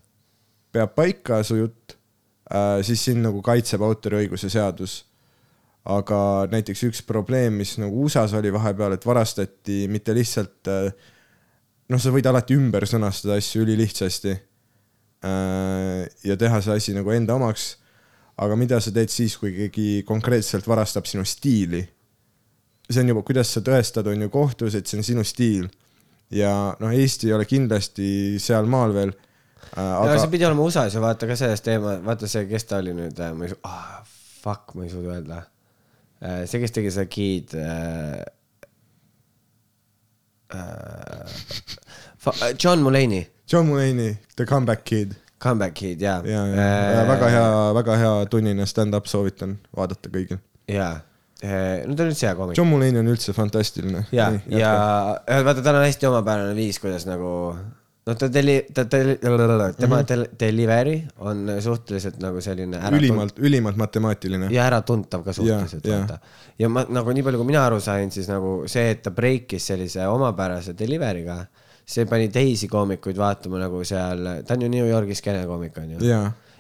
peab paika su jutt äh,, siis sind nagu kaitseb autoriõiguse seadus. aga näiteks üks probleem, mis nagu USA-s oli vahepeal, et varastati mitte lihtsalt äh, noh, sa võid alati ümber sõnastada asju ülilihtsasti ja teha see asi nagu enda omaks. aga mida sa teed siis, kui keegi konkreetselt varastab sinu stiili? See on juba, kuidas sa tõestad, on ju kohtus, et see on sinu stiil. ja noh, Eesti ei ole kindlasti sealmaal veel äh,. aga see pidi olema USA-s ja vaata ka sellest teema, vaata see, kes ta oli nüüd, ma ei su- ah,, fuck, ma ei suuda öelda. see, kes tegi seda Kid äh,. Äh, John Mulaney, John Mulaney, The Comeback Kid Comeback Kid ja. ja, ja, ja väga hea, väga hea tunnine stand-up, soovitan vaadata kõigil. jaa, no ta on üldse hea koomik. John Mulaney on üldse fantastiline. ja, ja vaata, tal on hästi omapärane viis, kuidas nagu noh, ta deli-, ta deli-, tema mm -hmm. delivery on suhteliselt nagu selline ülimalt, ülimalt matemaatiline. ja äratuntav ka suhteliselt, vaata. ja ma nagu nii palju, kui mina aru sain, siis nagu see, et ta breikis sellise omapärase delivery'ga, see pani teisi koomikuid vaatama nagu seal, ta on ju New Yorgi skeenekoomik on ju.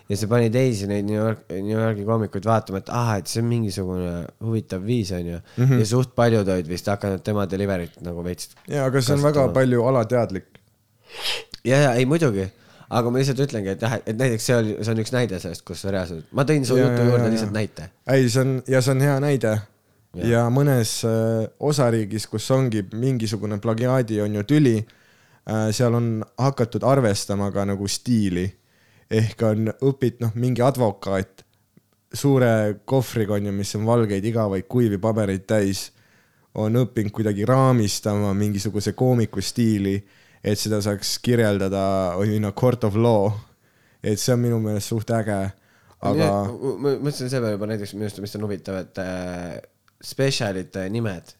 Ja see pani teisi neid New York, New Yorgi koomikuid vaatama, et ah, et see on mingisugune huvitav viis on ju mm. -hmm. ja suht paljud olid vist hakanud tema delivery't nagu veits. jaa, aga see on väga Kasutama. palju alateadlik. ja, ja ei muidugi, aga ma lihtsalt ütlengi, et jah, et näiteks see oli, see on üks näide sellest, kus reaalselt, ma tõin su Ja, jutu ja, juurde ja, lihtsalt näite. ei, see on, ja see on hea näide. Ja. ja mõnes äh, osariigis, kus ongi mingisugune plagiaadi on ju tüli äh,, seal on hakatud arvestama ka nagu stiili. Ehk on õpid, noh, mingi advokaat suure kohvriga on ju, mis on valgeid igavaid kuivi pabereid täis, on õppinud kuidagi raamistama mingisuguse koomiku stiili, et seda saaks kirjeldada in a court of law. et see on minu meelest suht äge, aga ma mõtlesin selle peale juba näiteks minu arust, mis on huvitav, et äh, spetsialite nimed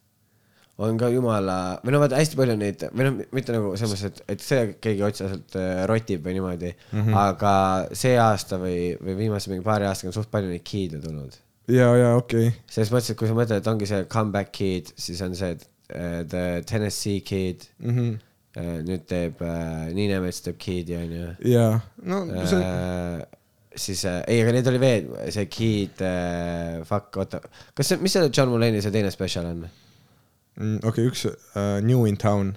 on ka jumala, või no vaata hästi palju neid, või noh, mitte nagu selles mõttes, et, et see keegi otseselt äh, rotib või niimoodi mm, -hmm. aga see aasta või, või viimase mingi paari aastaga on suht palju neid kid'e tulnud. ja, ja okei okay., selles mõttes, et kui sa mõtled, et ongi see comeback kid, siis on see äh, The Tennessee kid mm. -hmm. nüüd teeb äh, Niinemets teeb kid'i onju ja no see äh, siis äh,, ei, aga neid oli veel, see Kid äh,, fuck, oota, kas see, mis see John Mulaney see teine spetsial on? Mm, okei okay,, üks uh, New in Town.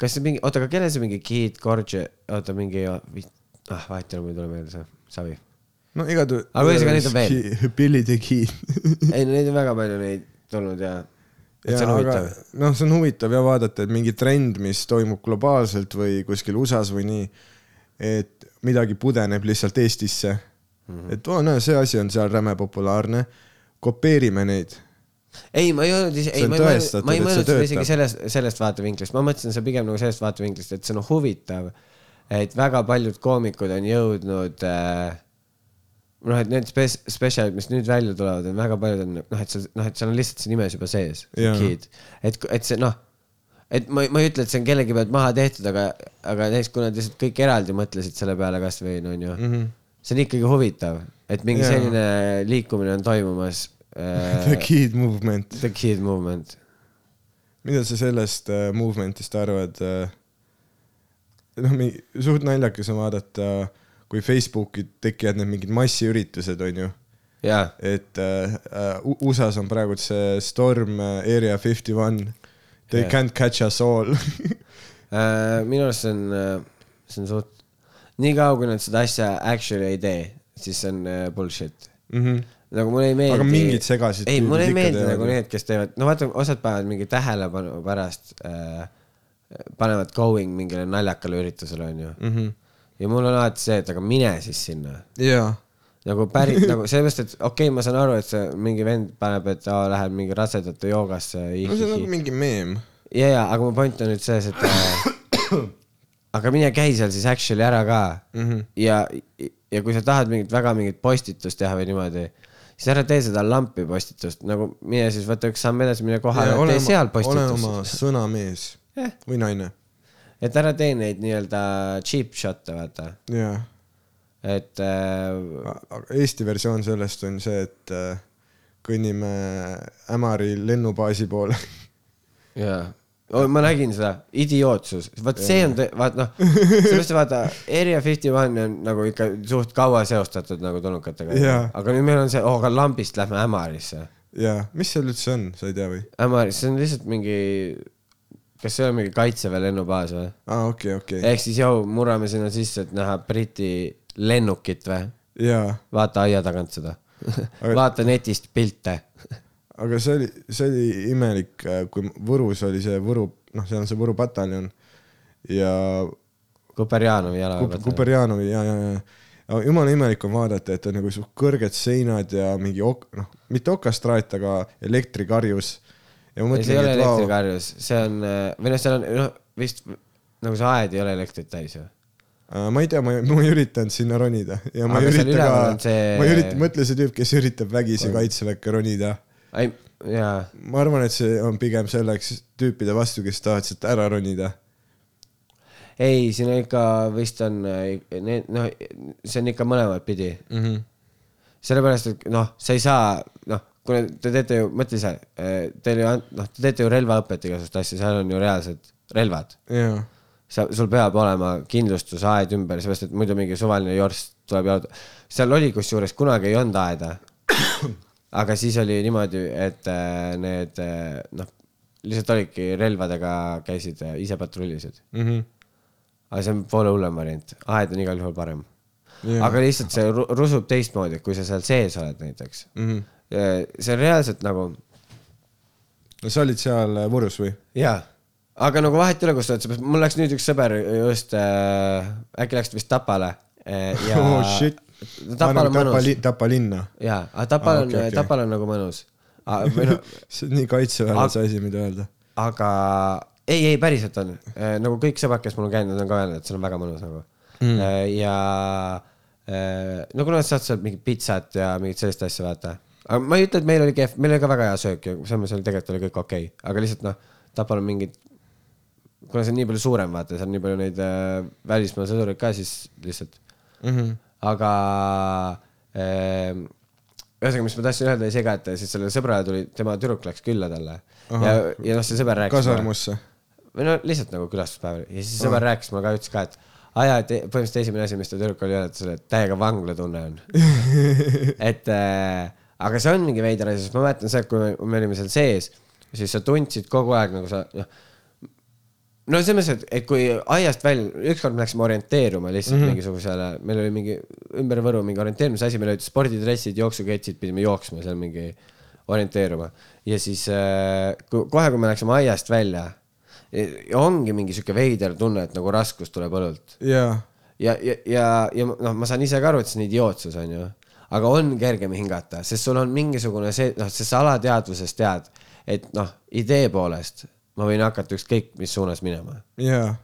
kas see mingi, oota, aga kellel see mingi Kid Gorge, oota mingi, ah vahet ei ole, mul ei tule meelde see, savi. no igatahes. Aga ühesõnaga, neid on veel. (laughs) Billy the Kid. (laughs) ei no neid on väga palju neid tulnud ja, et see on huvitav. noh, see on huvitav ja vaadata, et mingi trend, mis toimub globaalselt või kuskil USA-s või nii, et midagi pudeneb lihtsalt Eestisse mm. -hmm. et oo, näe, see asi on seal räme populaarne, kopeerime neid. ei, ma ei öelnud ei, ma ei ma ei mõelnud seda isegi sellest, sellest vaatevinklist, ma mõtlesin seda pigem nagu sellest vaatevinklist, et see on huvitav, et väga paljud koomikud on jõudnud äh, noh, et need spes-, spetsialid, mis nüüd välja tulevad, on väga paljud on noh, et seal, noh, et seal on lihtsalt see nimes juba sees, kid, et, et see noh, et ma, ma ei ütle, et see on kellegi pealt maha tehtud, aga, aga näiteks kui nad lihtsalt kõik eraldi mõtlesid selle peale kasvõi no on ju mm. -hmm. see on ikkagi huvitav, et mingi Jaa. selline liikumine on toimumas The Kid Movement. The Kid Movement. mida sa sellest uh, movement'ist arvad uh,? noh, suht naljakas on vaadata, kui Facebooki tekivad need mingid massiüritused, onju jaa, et äh, uh, USA-s on praegu see Storm Area Fifty One. They Jah. can't catch us all Äh, (laughs) minu arust see on, see on suht, niikaua kui nad seda asja actually ei tee, siis see on äh, bullshit. mm. -hmm. Nagu mulle ei meeldi. Aga mingid segased ei, mulle ei meeldi nagu need, kes teevad, no vaata, osad panevad mingi tähelepanu pärast äh,, panevad going mingile naljakale üritusele, onju. Mhm. ja mul on alati see, et aga mine siis sinna jaa, nagu päris nagu sellepärast, et okei okay,, ma saan aru, et see mingi vend paneb, et aa, läheb mingi rasedate joogasse. no see on nagu mingi meem. ja, ja, aga mu point on nüüd selles, et äh, aga mine käi seal siis actually ära ka mm. -hmm. ja, ja kui sa tahad mingit väga mingit postitust teha või niimoodi, siis ära tee seda lampi postitust, nagu mine siis võta üks samm edasi, mine kohale, tee seal ole oma postitust. sõnamees Jah. või naine. et ära tee neid nii-öelda cheap shot'e, vaata, jaa, et äh, aga Eesti versioon sellest on see, et äh, kõnnime Ämari lennubaasi poole. jaa oh,, ma nägin seda, idiootsus, vot see on, vaat noh, sellepärast vaata, Area Fifty One on nagu ikka suht kaua seostatud nagu tulnukatega Jaa.. aga nüüd meil on see, oh, aga lambist lähme Ämarisse. jaa, mis seal üldse on, sa ei tea või? Ämaris, see on lihtsalt mingi, kas see on mingi kaitseväe lennubaas või? aa, okei, okei. ehk siis joo, murrame sinna sisse, et näha Briti lennukit või? jaa, vaata aia tagant seda. vaata netist pilte. Aga see oli, see oli imelik, kui Võrus oli see Võru, noh, seal on see Võru pataljon ja Kuperjanovi jalaväe Kuperjanovi ja, ja, ja, ja jumala imelik on vaadata, et on nagu kõrged seinad ja mingi ok-, noh, mitte okastraat, aga elektrikarjus. ja ma ei, see ei ole elektrikarjus, see on, või noh, seal on, noh, vist nagu see aed ei ole elektrit täis ju. ma ei tea, ma, ma ei üritanud sinna ronida ja ma Aga ei ürita ka see- ma ei ürita, mõtle see tüüp, kes üritab vägisi kaitseväkke ronida. ei, jaa, ma arvan, et see on pigem selleks tüüpide vastu, kes tahavad sealt ära ronida. ei, siin on ikka vist on noh, see on ikka mõlemat pidi Mm -hmm. sellepärast, et noh, sa ei saa, noh, kuna te teete ju, mõtle ise, teil ju, noh, te teete ju relvaõpet igasugust asja, seal on ju reaalsed relvad. jaa, sa, sul peab olema kindlustusaed ümber, seepärast et muidu mingi suvaline jorss tuleb ja seal oli kusjuures kunagi ei olnud aeda. (coughs) aga siis oli niimoodi, et äh, need äh, noh, lihtsalt olidki relvadega käisid äh, ise patrullisid. Mhm. aga see on poole hullem variant, aed on igal juhul parem. Jaa. aga lihtsalt see ru- rusub teistmoodi, kui sa seal sees oled näiteks. Mhm. see on reaalselt nagu no sa olid seal Võrus või? jaa, aga nagu vahet ei ole, kus sa oled, seepärast mul läks nüüd üks sõber just äh,, äkki läks vist Tapale äh, ja (laughs) oh shit. Tapal on mõnus. Tapa linna. jaa, aga Tapal Aa, on Tapal on nagu mõnus. (laughs) see on nii kaitseväelase asi, mida öelda. aga ei, ei päriselt on, nagu kõik sõbrad, kes mul on käinud, on ka öelnud, et seal on väga mõnus nagu mm.. ja äh, no kuna sa saad sealt mingit pitsat ja mingit sellist asja, vaata. aga ma ei ütle, et meil oli kehv, meil oli ka väga hea söök ja selles mõttes oli tegelikult oli kõik okei okay., aga lihtsalt noh, Tapal on mingid, kuna see on nii palju suurem, vaata, seal on nii palju neid äh, välismaa sõdureid ka, siis lihtsalt Mm -hmm. Aga äh, ühesõnaga, mis ma tahtsin öelda, oli see ka, et siis sellele sõbrale tuli, tema tüdruk läks külla talle Aha. ja, ja noh, see sõber rääkis. kasarmusse. või no lihtsalt nagu külastuspäev ja siis sõber rääkis mulle ka, ütles ka, et aa jaa, et põhimõtteliselt esimene asi, mis ta tüdruk oli öelnud, et täiega vanglatunne on. (laughs) et äh, aga see on mingi veider asi, sest ma mäletan seda, kui me, me olime seal sees, siis sa tundsid kogu aeg nagu sa noh, no selles mõttes, et, et kui aiast välja, ükskord me läksime orienteeruma lihtsalt mm -hmm. mingisugusele, meil oli mingi ümber Võru mingi orienteerimise asi, meil olid spordidressid, jooksuketsid, pidime jooksma seal mingi orienteeruma. Ja siis äh, kui, kohe, kui me läksime aiast välja, ongi mingi sihuke veider tunne, et nagu raskus tuleb õlult. Jaa, ja, ja, ja, ja noh, ma saan ise ka aru, et see on idiootsus, onju, aga on kergem hingata, sest sul on mingisugune see, noh, sest sa alateadvuses tead, et noh, idee poolest ma võin hakata ükskõik mis suunas minema. jaa,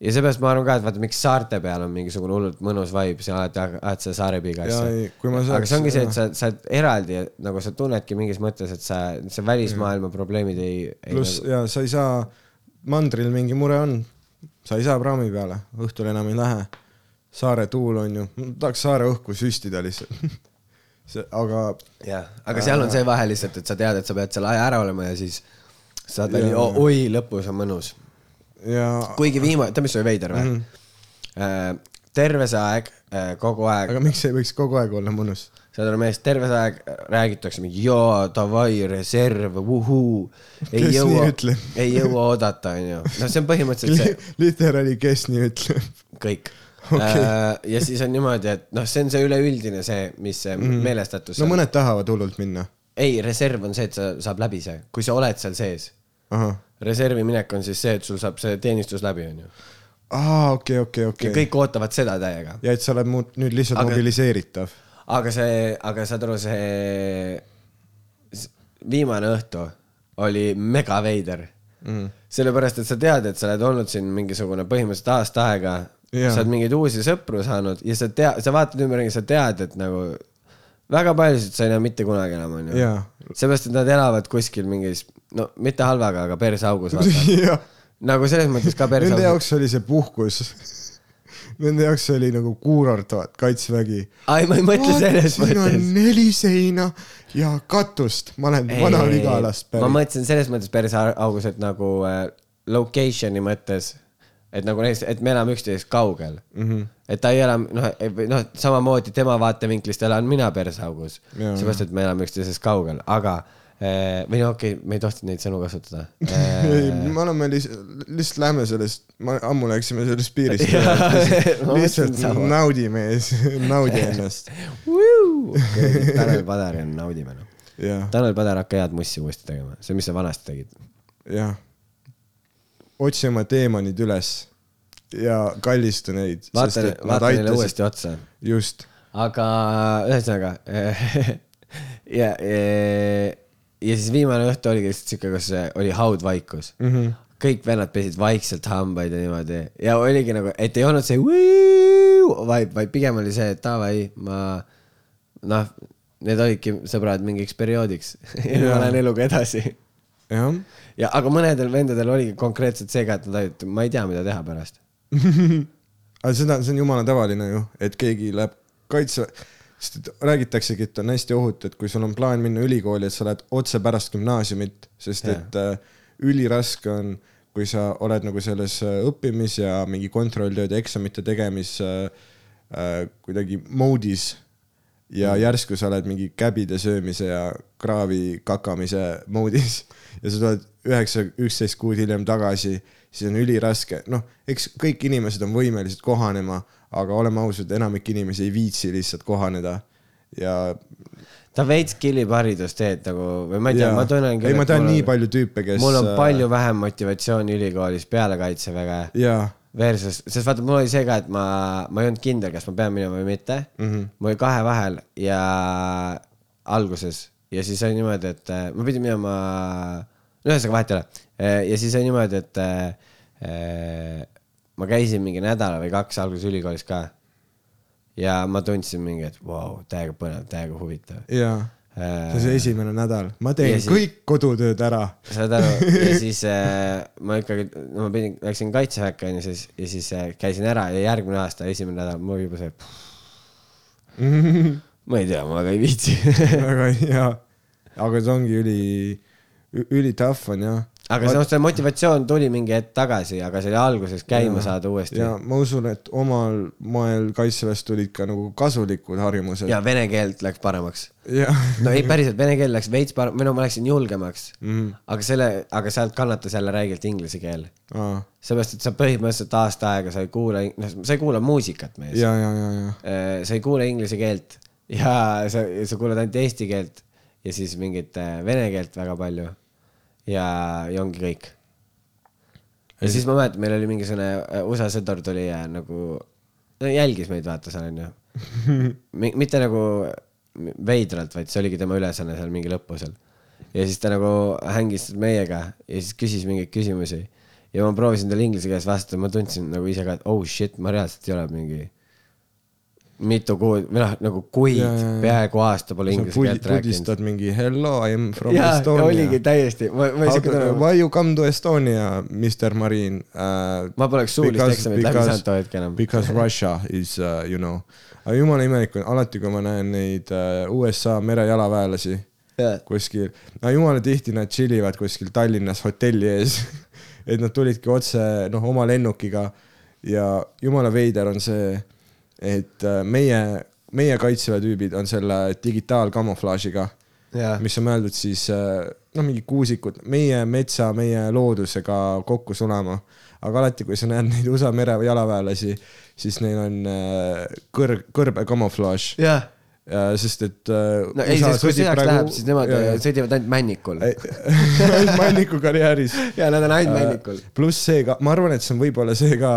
ja seepärast ma arvan ka, et vaata, miks saarte peal on mingisugune hullult mõnus vibe, sa alati ajad seda saarepiiga Jaa, ei, asja aga see ongi see, et sa, sa oled eraldi, nagu sa tunnedki mingis mõttes, et sa, see välismaailma probleemid ei, ei. pluss ja sa ei saa, mandril mingi mure on, sa ei saa praami peale, õhtul enam ei lähe. saare tuul on ju, tahaks saare õhku süstida lihtsalt. (laughs) see, aga jah, aga seal on see vahe lihtsalt, et sa tead, et sa pead seal aja ära olema ja siis saad välja Jaa., oi, lõpus on mõnus. ja, kuigi viimane, tead, mis oli veider või mm? -hmm. terve see aeg, kogu aeg, aga miks ei võiks kogu aeg olla mõnus? saad aru mees, terve see aeg räägitakse mingi jaa, davai, reserv, vuhuu. ei jõua ei jõua oodata, onju. noh, see on põhimõtteliselt see literaali, kes nii ütleb? kõik okay.. ja siis on niimoodi, et noh, see on see üleüldine see, mis see mm. meelestatus no mõned tahavad hullult minna. ei, reserv on see, et sa saab läbi see, kui sa oled seal sees. Reservi minek on siis see, et sul saab see teenistus läbi, onju. aa, okei, okei, ja okei. kõik ootavad seda täiega. ja et sa oled muud nüüd lihtsalt Aga- mobiliseeritav. aga see, aga saad aru, see viimane õhtu oli mega veider mm.. sellepärast, et sa tead, et sa oled olnud siin mingisugune põhimõtteliselt aasta aega Jaa. sa oled mingeid uusi sõpru saanud ja sa tead, sa vaatad ümberringi, sa tead, et nagu väga paljusid sa ei näe mitte kunagi enam, onju. seepärast, et nad elavad kuskil mingis, no mitte halvaga, aga (laughs) jah. nagu selles mõttes ka Nende perseaugus. jaoks oli see puhkus. Nende jaoks see oli nagu kuurort, vaat, kaitsevägi. ai, ma ei mõtle selles siin on mõttes. neli seina ja katust, ma olen Vana-Vigalast ma pärit. mõtlesin selles mõttes perseaugus, et nagu äh, location'i mõttes, et nagu näiteks, et me elame üksteisest kaugel mm. -hmm. et ta ei ela, noh, noh, samamoodi tema vaatevinklist elan mina perseaugus. Jaa. seepärast, et me elame üksteisest kaugel, aga äh, või no okei okay,, me ei tohtinud neid sõnu kasutada (laughs) ei, äh,. me oleme lihtsalt, lihtsalt lähme sellest, ammu läksime sellest piirist. (laughs) Lihtsalt mõtlesin sama. (laughs) naudi ennast. Tanel Padar on naudime noh. Tanel Padar, hakka head mussi uuesti tegema, see, mis sa vanasti tegid. jah. Otsi oma teemonid üles ja kallistu neid. vaata, vaata neile uuesti otsa just, aga (laughs) ühesõnaga (laughs) ja, ja, ja siis viimane õhtu oligi lihtsalt siuke, kus oli haudvaikus mm. -hmm. kõik vennad pesid vaikselt hambaid ja niimoodi ja oligi nagu, et ei olnud see vibe, vaid pigem oli see, et davai, ma noh, need olidki sõbrad mingiks perioodiks (laughs) ja ma lähen eluga edasi. jah, ja, aga mõnedel vendadel oligi konkreetselt see ka, et nad olid, ma ei tea, mida teha pärast. (laughs) aga seda, see on jumala tavaline ju, et keegi läheb kaitse, sest et räägitaksegi, et on hästi ohutu, et kui sul on plaan minna ülikooli, et sa lähed otse pärast gümnaasiumit, sest Jah. et äh, üliraske on, kui sa oled nagu selles äh, õppimis ja mingi kontrolltööde, eksamite tegemis äh, äh, kuidagi moodis ja järsku sa oled mingi käbide söömise ja kraavi kakamise moodis (laughs) ja sa tuled üheksa, üksteist kuud hiljem tagasi, siis on üliraske, noh, eks kõik inimesed on võimelised kohanema, aga oleme ausad, enamik inimesi ei viitsi lihtsalt kohaneda ja ta veits killib haridusteed nagu või ma ei tea, ma tunnen ei, ma tean nii palju tüüpe, kes mul on äh, palju vähem motivatsiooni ülikoolis peale kaitseväge jaa, versus, sest vaata, mul oli see ka, et ma, ma ei olnud kindel, kas ma pean minema või mitte mm. -hmm. ma olin kahe vahel ja alguses ja siis oli niimoodi, et äh, ma pidin minema, ühesõnaga vahet ei ole. ja siis oli niimoodi, et äh, ma käisin mingi nädala või kaks alguses ülikoolis ka. ja ma tundsin mingi, et vau wow,, täiega põnev, täiega huvitav. jaa, see on see esimene nädal, ma teen Ja siis- kõik kodutööd ära. saad aru, ja (laughs) siis äh, ma ikkagi, no ma pidin, läksin kaitseväkke onju, siis ja siis äh, käisin ära ja järgmine aasta, esimene nädal, mul oli juba see. (laughs) ma ei tea, ma väga ei viitsi (laughs) väga hea, aga see ongi üli, üli tough on jah. aga noh, see motivatsioon tuli mingi hetk tagasi, aga see oli alguses käima saada uuesti. ja ma usun, et omal moel kaitseväest tulid ka nagu kasulikud harjumused. ja vene keelt läks paremaks. no ei, päriselt, vene keel läks veits parem, või no ma läksin julgemaks mm. -hmm. aga selle, aga sealt kannatas jälle räigelt inglise keel. aa, seepärast, et sa põhimõtteliselt aasta aega sa ei kuula, noh, sa ei kuula muusikat mees. ja, ja, ja, ja, Äh, sa ei kuule inglise keelt ja sa, sa kuuled ainult eesti keelt ja siis mingit äh, vene keelt väga palju. ja, ja ongi kõik. ja siis ma mäletan, meil oli mingisugune äh, USA sõdur tuli ja nagu, no jälgis meid vaata seal onju. (laughs) mitte nagu veidralt, vaid see oligi tema ülesanne seal mingil õppusel. ja siis ta nagu hängis meiega ja siis küsis mingeid küsimusi ja ma proovisin talle inglise keeles vastata, ma tundsin nagu ise ka, et oh shit, ma reaalselt ei ole mingi mitu kuud või noh, nagu kuid Ja, ja, ja., peaaegu aasta pole inglise keelt rääkinud. pudistad mingi hello, I am from jaa, Estonia. oligi täiesti, ma, ma isegi tunnen, Why you come to Estonia, Mr Marine uh,? ma poleks suulist eksamit läbi saanud too hetk enam. Because Russia is uh,, you know, aga jumala imelik on alati, kui ma näen neid uh, USA merejalaväelasi kuskil, no jumala tihti nad chill ivad kuskil Tallinnas hotelli ees. (laughs) et nad tulidki otse noh, oma lennukiga ja jumala veider on see, et äh, meie, meie kaitseväe tüübid on selle digitaalkamuflaažiga, jaa, mis on mõeldud siis äh, noh, mingi kuusikud meie metsa, meie loodusega kokku sulama. aga alati, kui sa näed neid USA merejalaväelasi, siis neil on äh, kõrg, kõrbe kamuflaaž, jah. sest et no ei, sest kui sõjaks läheb, siis nemad äh, sõdivad ainult männikul. (laughs) männiku karjääris. ja nad on ainult männikul. pluss see ka, ma arvan, et see on võib-olla see ka,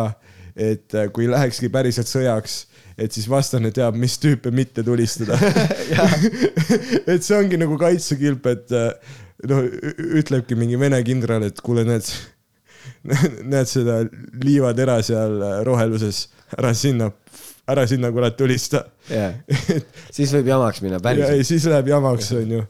et kui lähekski päriselt sõjaks, et siis vastane teab, mis tüüpe mitte tulistada. (laughs) et see ongi nagu kaitsekilp, et äh, noh, ütlebki mingi vene kindral, et kuule, näed, (laughs) näed seda liivatera seal äh, roheluses, ära sinna, ära sinna kurat tulista. jah, siis võib jamaks minna ja päriselt. siis läheb jamaks, (laughs) onju.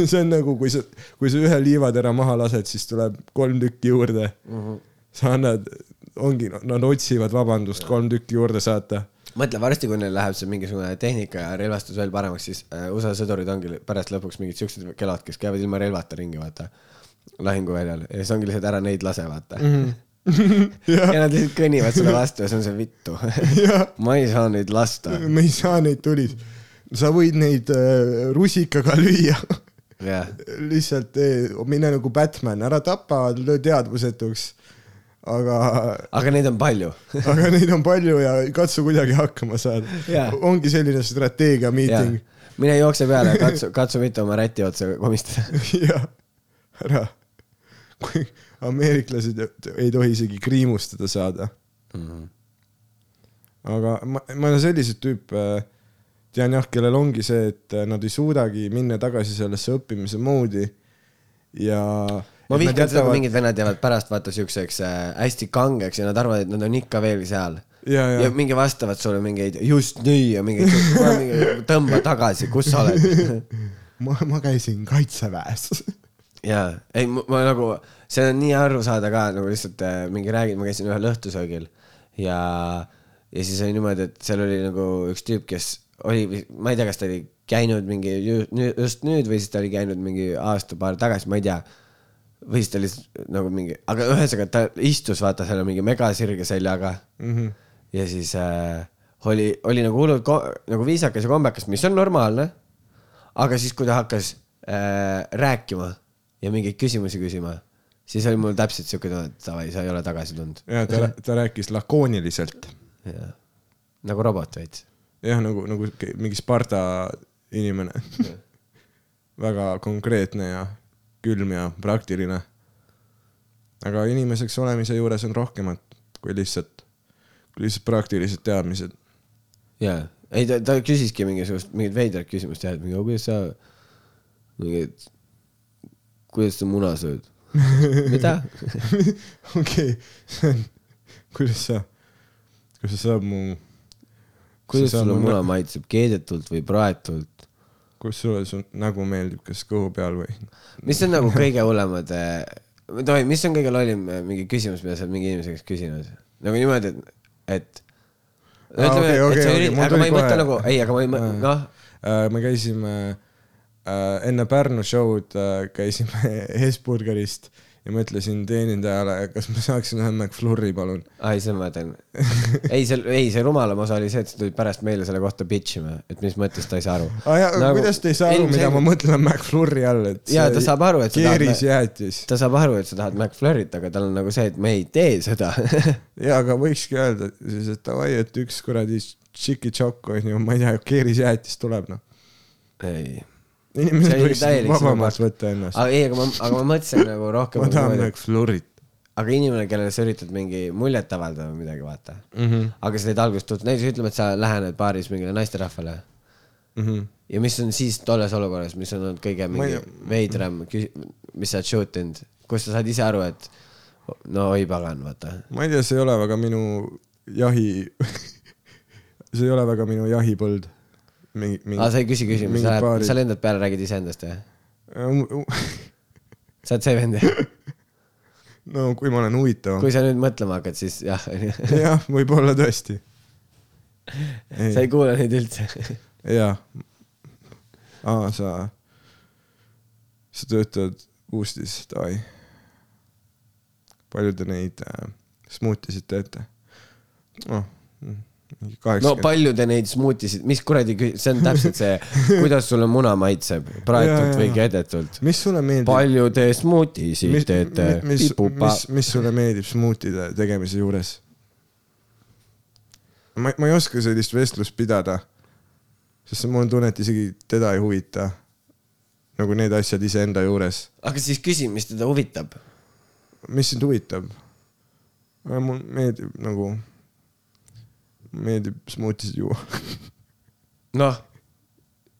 see on nagu, kui sa, kui sa ühe liivatera maha lased, siis tuleb kolm tükki juurde mm. -hmm. sa annad, ongi, nad otsivad vabandust kolm tükki juurde saata. Mõtle varsti, kui neil läheb see mingisugune tehnika ja relvastus veel paremaks, siis äh, USA sõdurid ongi pärast lõpuks mingid siuksed kelad, kes käivad ilma relvata ringi, vaata. lahinguväljal ja siis ongi lihtsalt ära neid lase, vaata mm. -hmm. ja nad lihtsalt kõnnivad sulle vastu ja see on see vittu. (laughs) ma ei saa neid lasta. (laughs) me ei saa neid tuli, sa võid neid äh, rusikaga lüüa. (laughs) lihtsalt eh, mine nagu Batman, ära tapa, löö teadvusetuks. aga, aga neid on palju. (laughs) aga neid on palju ja katsu kuidagi hakkama saada Jaa. ongi selline strateegia meeting. mine jookse peale, katsu, katsu mitte oma räti otsa komistada. jah, ära. kui ameeriklased ei tohi isegi kriimustada saada mm. -hmm. aga ma, ma olen selliseid tüüpe, tean jah, kellel ongi see, et nad ei suudagi minna tagasi sellesse õppimise moodi ja. Ma vihkan seda, kui mingid vennad jäävad pärast vaata siukseks äh, hästi kangeks ja nad arvavad, et nad on ikka veel seal. ja, ja ja, mingi vastavad sulle mingeid just nii ja mingeid (laughs) mingi, tõmba tagasi, kus sa oled. (laughs) ma, ma käisin kaitseväes. (laughs) jaa, ei, ma nagu, see on nii aru saada ka nagu lihtsalt äh, mingi räägid, ma käisin ühel õhtusöögil ja, ja siis oli niimoodi, et seal oli nagu üks tüüp, kes oli, ma ei tea, kas ta oli käinud mingi just nüüd või siis ta oli käinud mingi aasta-paar tagasi, ma ei tea. Või siis ta lihtsalt nagu mingi, aga ühesõnaga ta istus vaata seal mingi megasirge seljaga mm. -hmm. ja siis äh, oli, oli nagu hullult nagu viisakas ja kombekas, mis on normaalne. aga siis, kui ta hakkas äh, rääkima ja mingeid küsimusi küsima, siis oli mul täpselt siuke tunne, et davai, sa ei ole tagasi tulnud. ja ta, ta rääkis lakooniliselt. nagu robot veits. jah, nagu, nagu mingi Sparta inimene. (laughs) väga konkreetne ja külm ja praktiline. aga inimeseks olemise juures on rohkemat kui lihtsalt, kui lihtsalt praktilised teadmised. jaa, ei ta, ta küsiski mingisugust, mingit veidrat küsimust jah, et mingi, kuidas sa, mingi, et kuidas sa muna sööd? (laughs) mida? (laughs) okei, see on, kuidas sa, kuidas sa saad mu, kuidas sulle mu muna maitseb, keedetult või praetult? Kuidas sulle su nägu meeldib, kas kõhu peal või? mis on nagu kõige hullemad, tohi, mis on kõige lollim äh, mingi küsimus, mida sa oled mingi inimese käest küsinud? nagu niimoodi, et, et. Aa, okei, okei, okei, mul aga ma ei mõtle nagu, ei, aga ma ei mõtle, noh, Äh, me käisime äh, enne Pärnu show'd äh, käisime (laughs) Hesburgerist ja ma ütlesin teenindajale, kas ma saaksin ühe McFlurry, palun. ai, see ma mõtlen. ei, see, ei, see rumalam osa oli see, et sa tulid pärast meile selle kohta bitch ima, et mis mõttes ta ei saa aru. jaa, aga kuidas te ei saa aru, mida ma mõtlen McFlurry all, et Jaa, ta saab aru, et keerisjäätis. ta saab aru, et sa tahad McFlurry't, aga tal on nagu see, et me ei tee seda. (laughs) jaa, aga võikski öelda siis, et davai, et üks kuradi tšiki-tšokk on ju, ma ei tea, keerisjäätis tuleb noh. ei, inimesed võiksid vabamalt võtta ennast. aga ei, aga ma, aga ma mõtlesin nagu rohkem ma tahan niimoodi, et- McFlurry't aga inimene, kellele sa üritad mingi muljet avaldada või midagi, vaata. mm. -hmm. aga sa teed algust tutvud, näiteks ütleme, et sa lähened baaris mingile naisterahvale Mm -hmm. ja mis on siis tolles olukorras, mis on olnud kõige mingi ei- veidram, mis sa oled shoot inud, kus sa saad ise aru, et no oi pagan, vaata. ma ei tea, see ei ole väga minu jahi, (laughs) see ei ole väga minu jahipõld. mingi, mingi aa, sa ei küsi küsimusi, mingi sa lähed, sa lendad peale, räägid iseendast või? no sa oled see vend, (laughs) kui ma olen huvitavam. kui sa nüüd mõtlema hakkad, siis jah, (laughs) jah, võib-olla tõesti. (laughs) sa ei kuule neid üldse. jaa. aa, sa, sa töötad Boostis, davai. palju te neid äh, smuutisid teete? noh, mingi no palju te neid smuutisid, mis kuradi, see on täpselt see, kuidas sulle muna maitseb, praetult või jaa. keedetult. mis sulle meeldib? palju te smuutisid mis, teete? mis, mis, mis sulle meeldib smuutide tegemise juures? ma, ma ei oska sellist vestlust pidada, sest mul on tunne, et isegi teda ei huvita nagu need asjad iseenda juures. aga siis küsi, mis teda huvitab. mis sind huvitab? mul meeldib nagu, meeldib smuutisid juua. noh,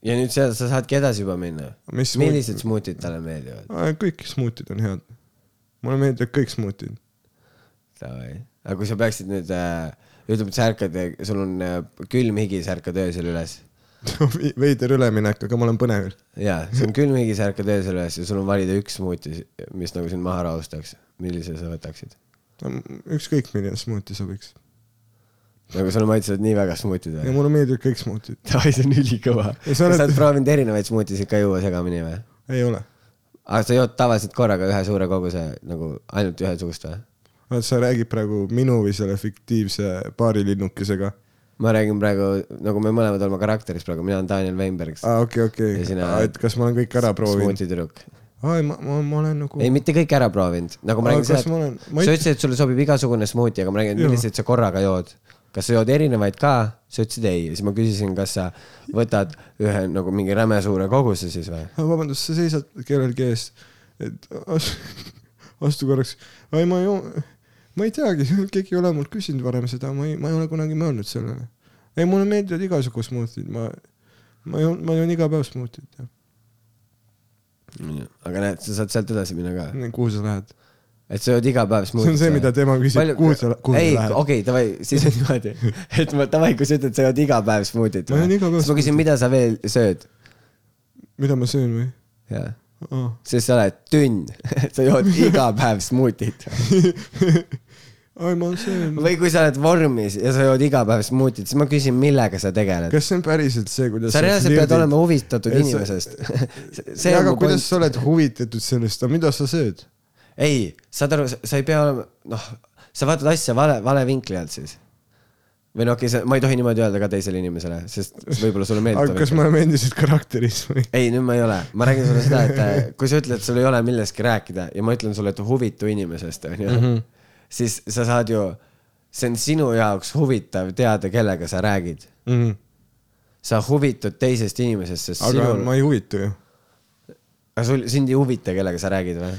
ja nüüd sa, sa saadki edasi juba minna. millised smuutid talle meeldivad? kõik smuutid on head. mulle meeldivad kõik smuutid. Davai, aga kui sa peaksid nüüd äh,, ütleme, et sa ärkad, sul on äh, külm higi, sa ärkad öösel üles. veider üleminek, aga ma olen põnevil. jaa, sul on külm higi, sa ärkad öösel üles ja sul on valida üks smuuti, mis nagu sind maha rahustaks. millise sa võtaksid? ükskõik milline smuuti sobiks. Nagu sulle maitsevad nii väga smuutid ja või? mulle meeldivad kõik smuutid. (laughs) davai, see on ülikõva. Ja kas sa oled- proovinud erinevaid smuutisid ka juua segamini või? ei ole. aga sa jood tavaliselt korraga ühe suure koguse nagu ainult ühesugust või? vaata, sa räägid praegu minu või selle fiktiivse paarilinnukesega. ma räägin praegu, nagu me mõlemad oleme karakteris praegu, mina olen Daniel Weinberg, aa, okei, okei Ja. sina- et kas ma olen kõik ära proovinud? smuuti tüdruk. aa, ei, ma, ma, ma olen nagu. ei, mitte kõik ära proovinud, nagu ma räägin seda, ma olen- sa ütlesid, et sulle sobib igasugune smuuti, aga ma räägin, milliseid sa korraga jood. Kas sa jood erinevaid ka? sa ütlesid ei ja siis ma küsisin, kas sa võtad ühe nagu mingi räme suure koguse siis või? vabandust, sa seisad kellelgi ees, et as- (laughs) astu korraks. ei, ma ju, ma ei teagi, (laughs) keegi ei ole mult küsinud varem seda, ma ei, ma ei ole kunagi mõelnud sellele. ei, mulle meeldivad igasugu smuutid, ma, ma joon, ma joon iga päev smuutit, jah. aga näed, sa saad sealt edasi minna ka. kuhu sa lähed? Et sa jood iga päev see smuutit. on see, mida tema küsib, kuhu sa, kuhu ei sa, lähed. (laughs) okei, davai, siis on niimoodi, et ma davai, kui sa ütled, sa jood iga päev smuutit. Ma joon iga päev siis ma küsin, mida sa veel sööd? mida ma söön või jah, oh.? sest sa oled tünn, sa jood iga päev smuutit. ai, ma söön. või kui sa oled vormis ja sa jood iga päev smuutit, siis ma küsin, millega sa tegeled. kas see on päriselt see, kuidas sa reaalselt pead olema huvitatud inimesest. (laughs) see aga kuidas point. sa oled huvitatud sellest, aga mida sa sööd? ei, saad aru, sa ei pea olema, noh, sa vaatad asja vale, vale vinkli alt siis. või no okei okay,, ma ei tohi niimoodi öelda ka teisele inimesele, sest võib-olla sulle aga meeldib. kas me oleme endiselt karakteris või? ei, nüüd ma ei ole, ma räägin sulle seda, et äh, kui sa ütled, sul ei ole millestki rääkida ja ma ütlen sulle, et huvitu inimesest, onju, Mhm. siis sa saad ju, see on sinu jaoks huvitav teada, kellega sa räägid. sa huvitud teisest inimesest, sest aga sinul, ma ei huvitu ju. aga sul, sind ei huvita, kellega sa räägid või?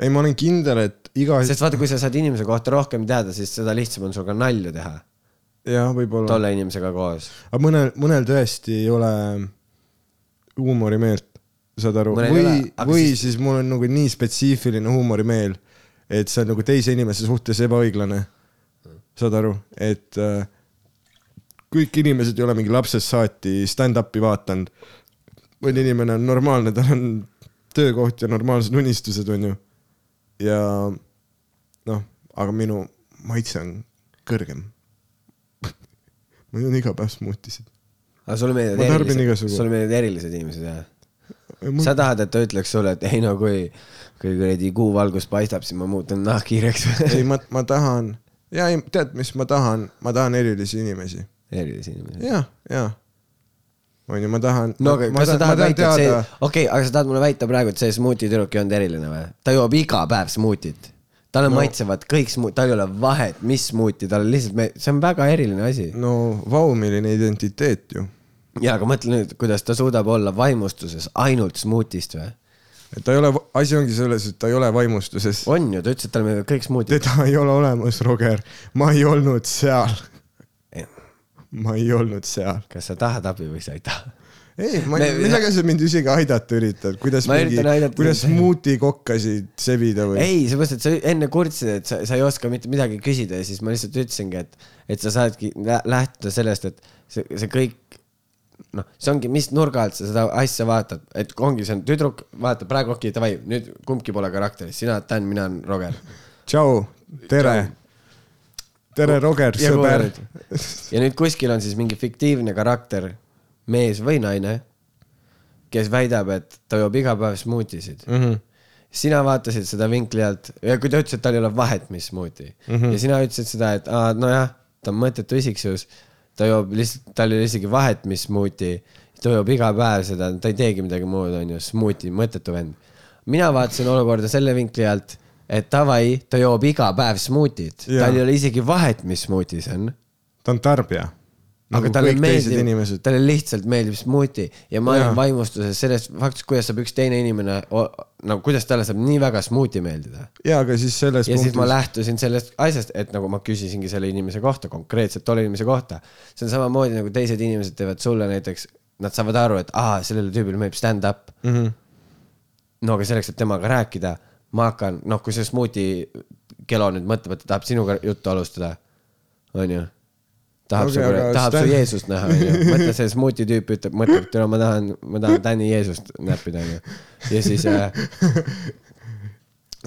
ei, ma olen kindel, et iga, sest vaata, kui sa saad inimese kohta rohkem teada, siis seda lihtsam on sul ka nalju teha jah, võib-olla. tolle inimesega koos. aga mõnel, mõnel tõesti ei ole huumorimeelt, saad aru, või või siis- siis... siis mul on nagu nii spetsiifiline huumorimeel, et see on nagu teise inimese suhtes ebaõiglane. saad aru, et äh, kõik inimesed ei ole mingi lapsest saati stand-up'i vaadanud. mõni inimene on normaalne, tal on töökoht ja normaalsed unistused, onju. Ja noh, aga minu maitse on kõrgem. (laughs) ma joon iga päev smuutisid. aga sulle meeldivad erilised, sulle meeldivad erilised inimesed, jah? Mul... sa tahad, et ta ütleks sulle, et ei no kui, kui kuradi kuuvalgus paistab, siis ma muutun nahkhiireks ei, ma, ma tahan, ja ei, tead, mis ma tahan, ma tahan erilisi inimesi erilisi inimesi. ja, ja. onju, ma tahan. no aga kas sa tahad väita, et see, okei okay,, aga sa tahad mulle väita praegu, et see smuuti tüdruk ei olnud eriline või? ta joob iga päev smuutit. talle no. Maitsevad kõik smuut-, tal ei ole vahet, mis smuuti, talle lihtsalt me-, see on väga eriline asi. no vau, milline identiteet ju. ja aga mõtle nüüd, kuidas ta suudab olla vaimustuses ainult smuutist või? et ta ei ole, asi ongi selles, et ta ei ole vaimustuses. on ju, ta ütles, et talle meeldivad kõik smuutid. teda ei ole olemas, Roger. ma ei olnud seal. Ma ei olnud seal. kas sa tahad abi või sa ei taha? ei, ma Me-, millega sa mind isegi aidata üritad, kuidas Ma mingi kuidas smuutikokkasid sebida või? ei, seepärast, et sa enne kurtsid, et sa, sa ei oska mitte midagi küsida ja siis ma lihtsalt ütlesingi, et, et sa saadki lä lähtuda sellest, et see, see kõik, noh, see ongi, mis nurga alt sa seda asja vaatad, et ongi, see on tüdruk, vaata praegu, okei okay,, davai, nüüd kumbki pole karakteris, sina oled Dan, mina olen Roger. tšau, tere. tere, Roger, sõber. ja nüüd kuskil on siis mingi fiktiivne karakter, mees või naine, kes väidab, et ta joob iga päev smuutisid mm. -hmm. sina vaatasid seda vinkli alt ja kui ta ütles, et tal ei ole vahet, mis smuuti mm. -hmm. ja sina ütlesid seda, et aa, nojah, ta on mõttetu isiksus, ta joob lihtsalt, tal ei ole isegi vahet, mis smuuti, ta joob iga päev seda, ta ei teegi midagi muud, onju, smuuti, mõttetu vend. mina vaatasin olukorda selle vinkli alt, et davai, ta joob iga päev smuutit, tal ei ole isegi vahet, mis smuuti see on ta on tarbija. aga nagu talle kõik teised meeldib talle lihtsalt meeldib smuuti ja ma olen vaimustuses sellest faktist, kuidas saab üks teine inimene, no kuidas talle saab nii väga smuuti meeldida. ja aga siis selles ja siis ma lähtusin sellest asjast, et nagu ma küsisingi selle inimese kohta, konkreetselt tolle inimese kohta. see on samamoodi nagu teised inimesed teevad sulle näiteks, nad saavad aru, et aa, sellele tüübile meeldib stand-up. mm. -hmm. no aga selleks, et temaga rääkida, ma hakkan, noh, kui see smuuti kelo nüüd mõtleb, et ta tahab sinuga juttu alustada, onju. tahab okay, su, tahab su Jeesust näha, onju. mõtle, see smuuti tüüp ütleb, mõtleb, et ma tahan, ma tahan Tänni Jeesust näppida, onju. ja siis äh,,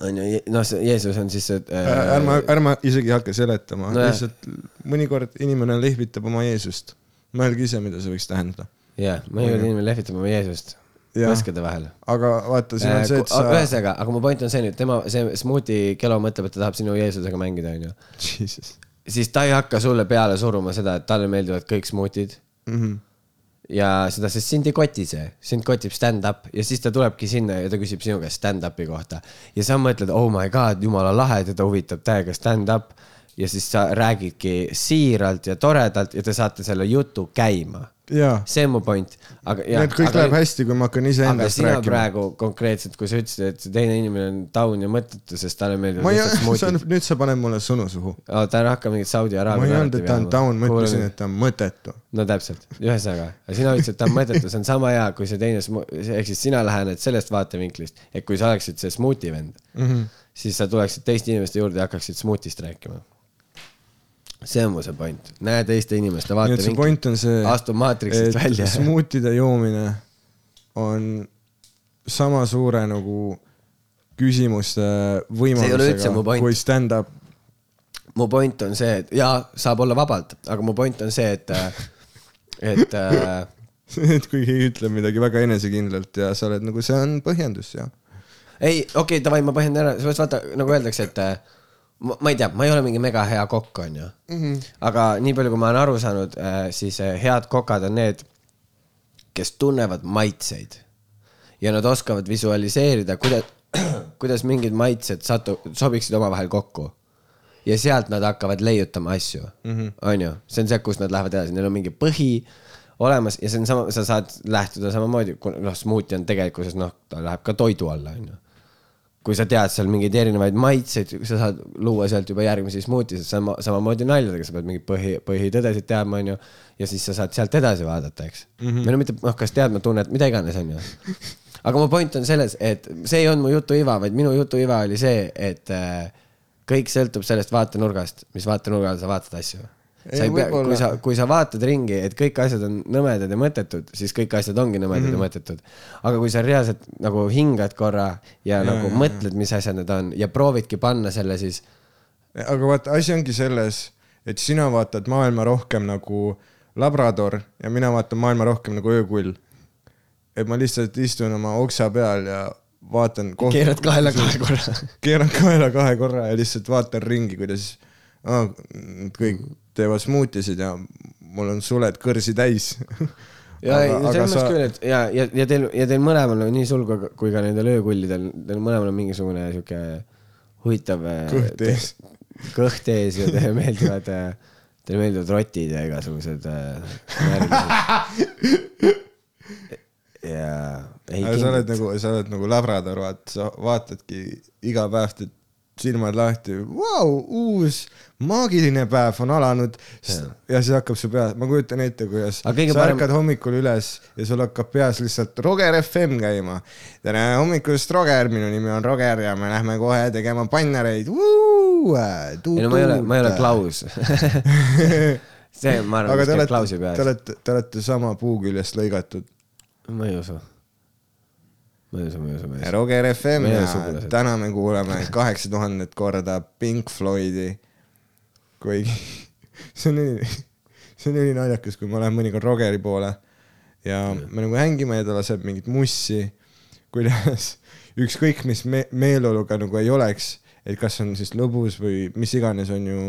onju, noh, see Jeesus on siis see äh, ärme, ärme isegi hakka seletama no,, lihtsalt mõnikord inimene lehvitab oma Jeesust. mõelge ise, mida see võiks tähendada. jah, mõnikord inimene lehvitab oma Jeesust Jah. põskede vahel. aga vaata, siin on see, et sa. ühesõnaga, aga mu point on see nüüd, tema, see smuuti kelo mõtleb, et ta tahab sinu Jeesusega mängida, onju. Jesus siis ta ei hakka sulle peale suruma seda, et talle meeldivad kõik smuutid mm. -hmm. ja seda, sest sind ei koti see, sind kotib stand-up ja siis ta tulebki sinna ja ta küsib sinu käest stand-up'i kohta. ja sa mõtled, oh my god, jumala lahe, teda huvitab täiega stand-up. ja siis sa räägidki siiralt ja toredalt ja te saate selle jutu käima. See on mu point, aga. need kõik läheb hästi, kui ma hakkan aga iseendast rääkima. praegu konkreetselt, kui sa ütlesid, et see teine inimene on taun ja mõttetu, sest talle meeldivad ma ei, smuutid., nüüd sa paned mulle sõnu suhu. ta ei hakka mingit Saudi ma Araabia ei öelnud, et ta on down, ma ütlesin, et ta on mõttetu. no täpselt, ühesõnaga, sina ütlesid, et ta on mõttetu, see on sama hea, kui see teine, ehk siis sina lähened sellest vaatevinklist, et kui sa oleksid see smuuti vend mm. -hmm. siis sa tuleksid teiste inimeste juurde ja hakkaksid smuutist rääkima. See on mu see point, näe teiste inimeste vaatevinkli, astu maatriksist välja. smuutide joomine on sama suure nagu küsimuste võimalusega kui stand-up. mu point on see, et jaa, saab olla vabalt, aga mu point on see, et, et äh, (laughs) et kui keegi ütleb midagi väga enesekindlalt ja sa oled nagu, see on põhjendus ja. ei, okei okay,, davai, ma põhjendan ära, selles mõttes vaata, nagu öeldakse, et äh, ma, ei tea, ma ei ole mingi mega hea kokk, onju. aga nii palju, kui ma olen aru saanud, siis äh, head kokad on need, kes tunnevad maitseid ja nad oskavad visualiseerida, kuidas, kuidas mingid maitsed satu-, sobiksid omavahel kokku. ja sealt nad hakkavad leiutama asju mm, -hmm. onju, see on see, kus nad lähevad edasi, neil on mingi põhi olemas ja see on sama, sa saad lähtuda samamoodi, noh, smuuti on tegelikkuses noh, ta läheb ka toidu alla, onju kui sa tead seal mingeid erinevaid maitseid, sa saad luua sealt juba järgmisi smuutisid, sama, samamoodi naljadega, sa pead mingeid põhi, põhitõdesid teadma, onju. ja siis sa saad sealt edasi vaadata, eks mm. -hmm. või no mitte, noh, kas teadma, tunnet, mida iganes, onju. aga mu point on selles, et see ei olnud mu jutu iva, vaid minu jutu iva oli see, et äh, kõik sõltub sellest vaatenurgast, mis vaatenurga all sa vaatad asju. Sa ei pea, kui sa, kui sa vaatad ringi, et kõik asjad on nõmedad ja mõttetud, siis kõik asjad ongi nõmedad mm -hmm. ja mõttetud. aga kui sa reaalselt nagu hingad korra ja, ja nagu ja, mõtled, mis asjad need on ja proovidki panna selle siis, aga vaata, asi ongi selles, et sina vaatad maailma rohkem nagu labrador ja mina vaatan maailma rohkem nagu öökull. et ma lihtsalt istun oma oksa peal ja vaatan koht- keerad kaela kahe (laughs) korra. keeran kaela kahe korra ja lihtsalt vaatan ringi, kuidas ah, kõik teevad smuutisid ja mul on suled kõrsi täis. ja ei, selles mõttes küll, et ja, ja, ja teil, ja teil mõlemal on nii sul kui, kui ka nendel öökullidel, teil mõlemal on mingisugune sihuke huvitav äh, Kõht ees. kõht ees ja teile (laughs) meeldivad, teile meeldivad rotid ja igasugused äh, ja sa oled nagu, sa oled nagu labrador, vaata, sa vaatadki iga päev, teed silmad lahti, vau, uus maagiline päev on alanud ja siis hakkab su peas, ma kujutan ette, kuidas sa parem- ärkad hommikul üles ja sul hakkab peas lihtsalt Roger FM käima. tere hommikust, Roger, minu nimi on Roger ja me lähme kohe tegema bannereid. ei no ma ei ole, ma ei ole. Klaus. (laughs) see, ma arvan, aga et te Klausi te peas. olete, te olete sama puu küljest lõigatud. ma ei usu. Ma ei usu. Roger FM ja täna me kuulame kaheksa tuhandet korda Pink Floydi. kuigi (laughs) see on üli, see on ülinaljakas, kui ma lähen mõnikord Rogeri poole ja me nagu hängime ja ta laseb mingit mussi, kuidas (laughs) ükskõik mis me meeleoluga nagu ei oleks, et kas on siis lõbus või mis iganes on ju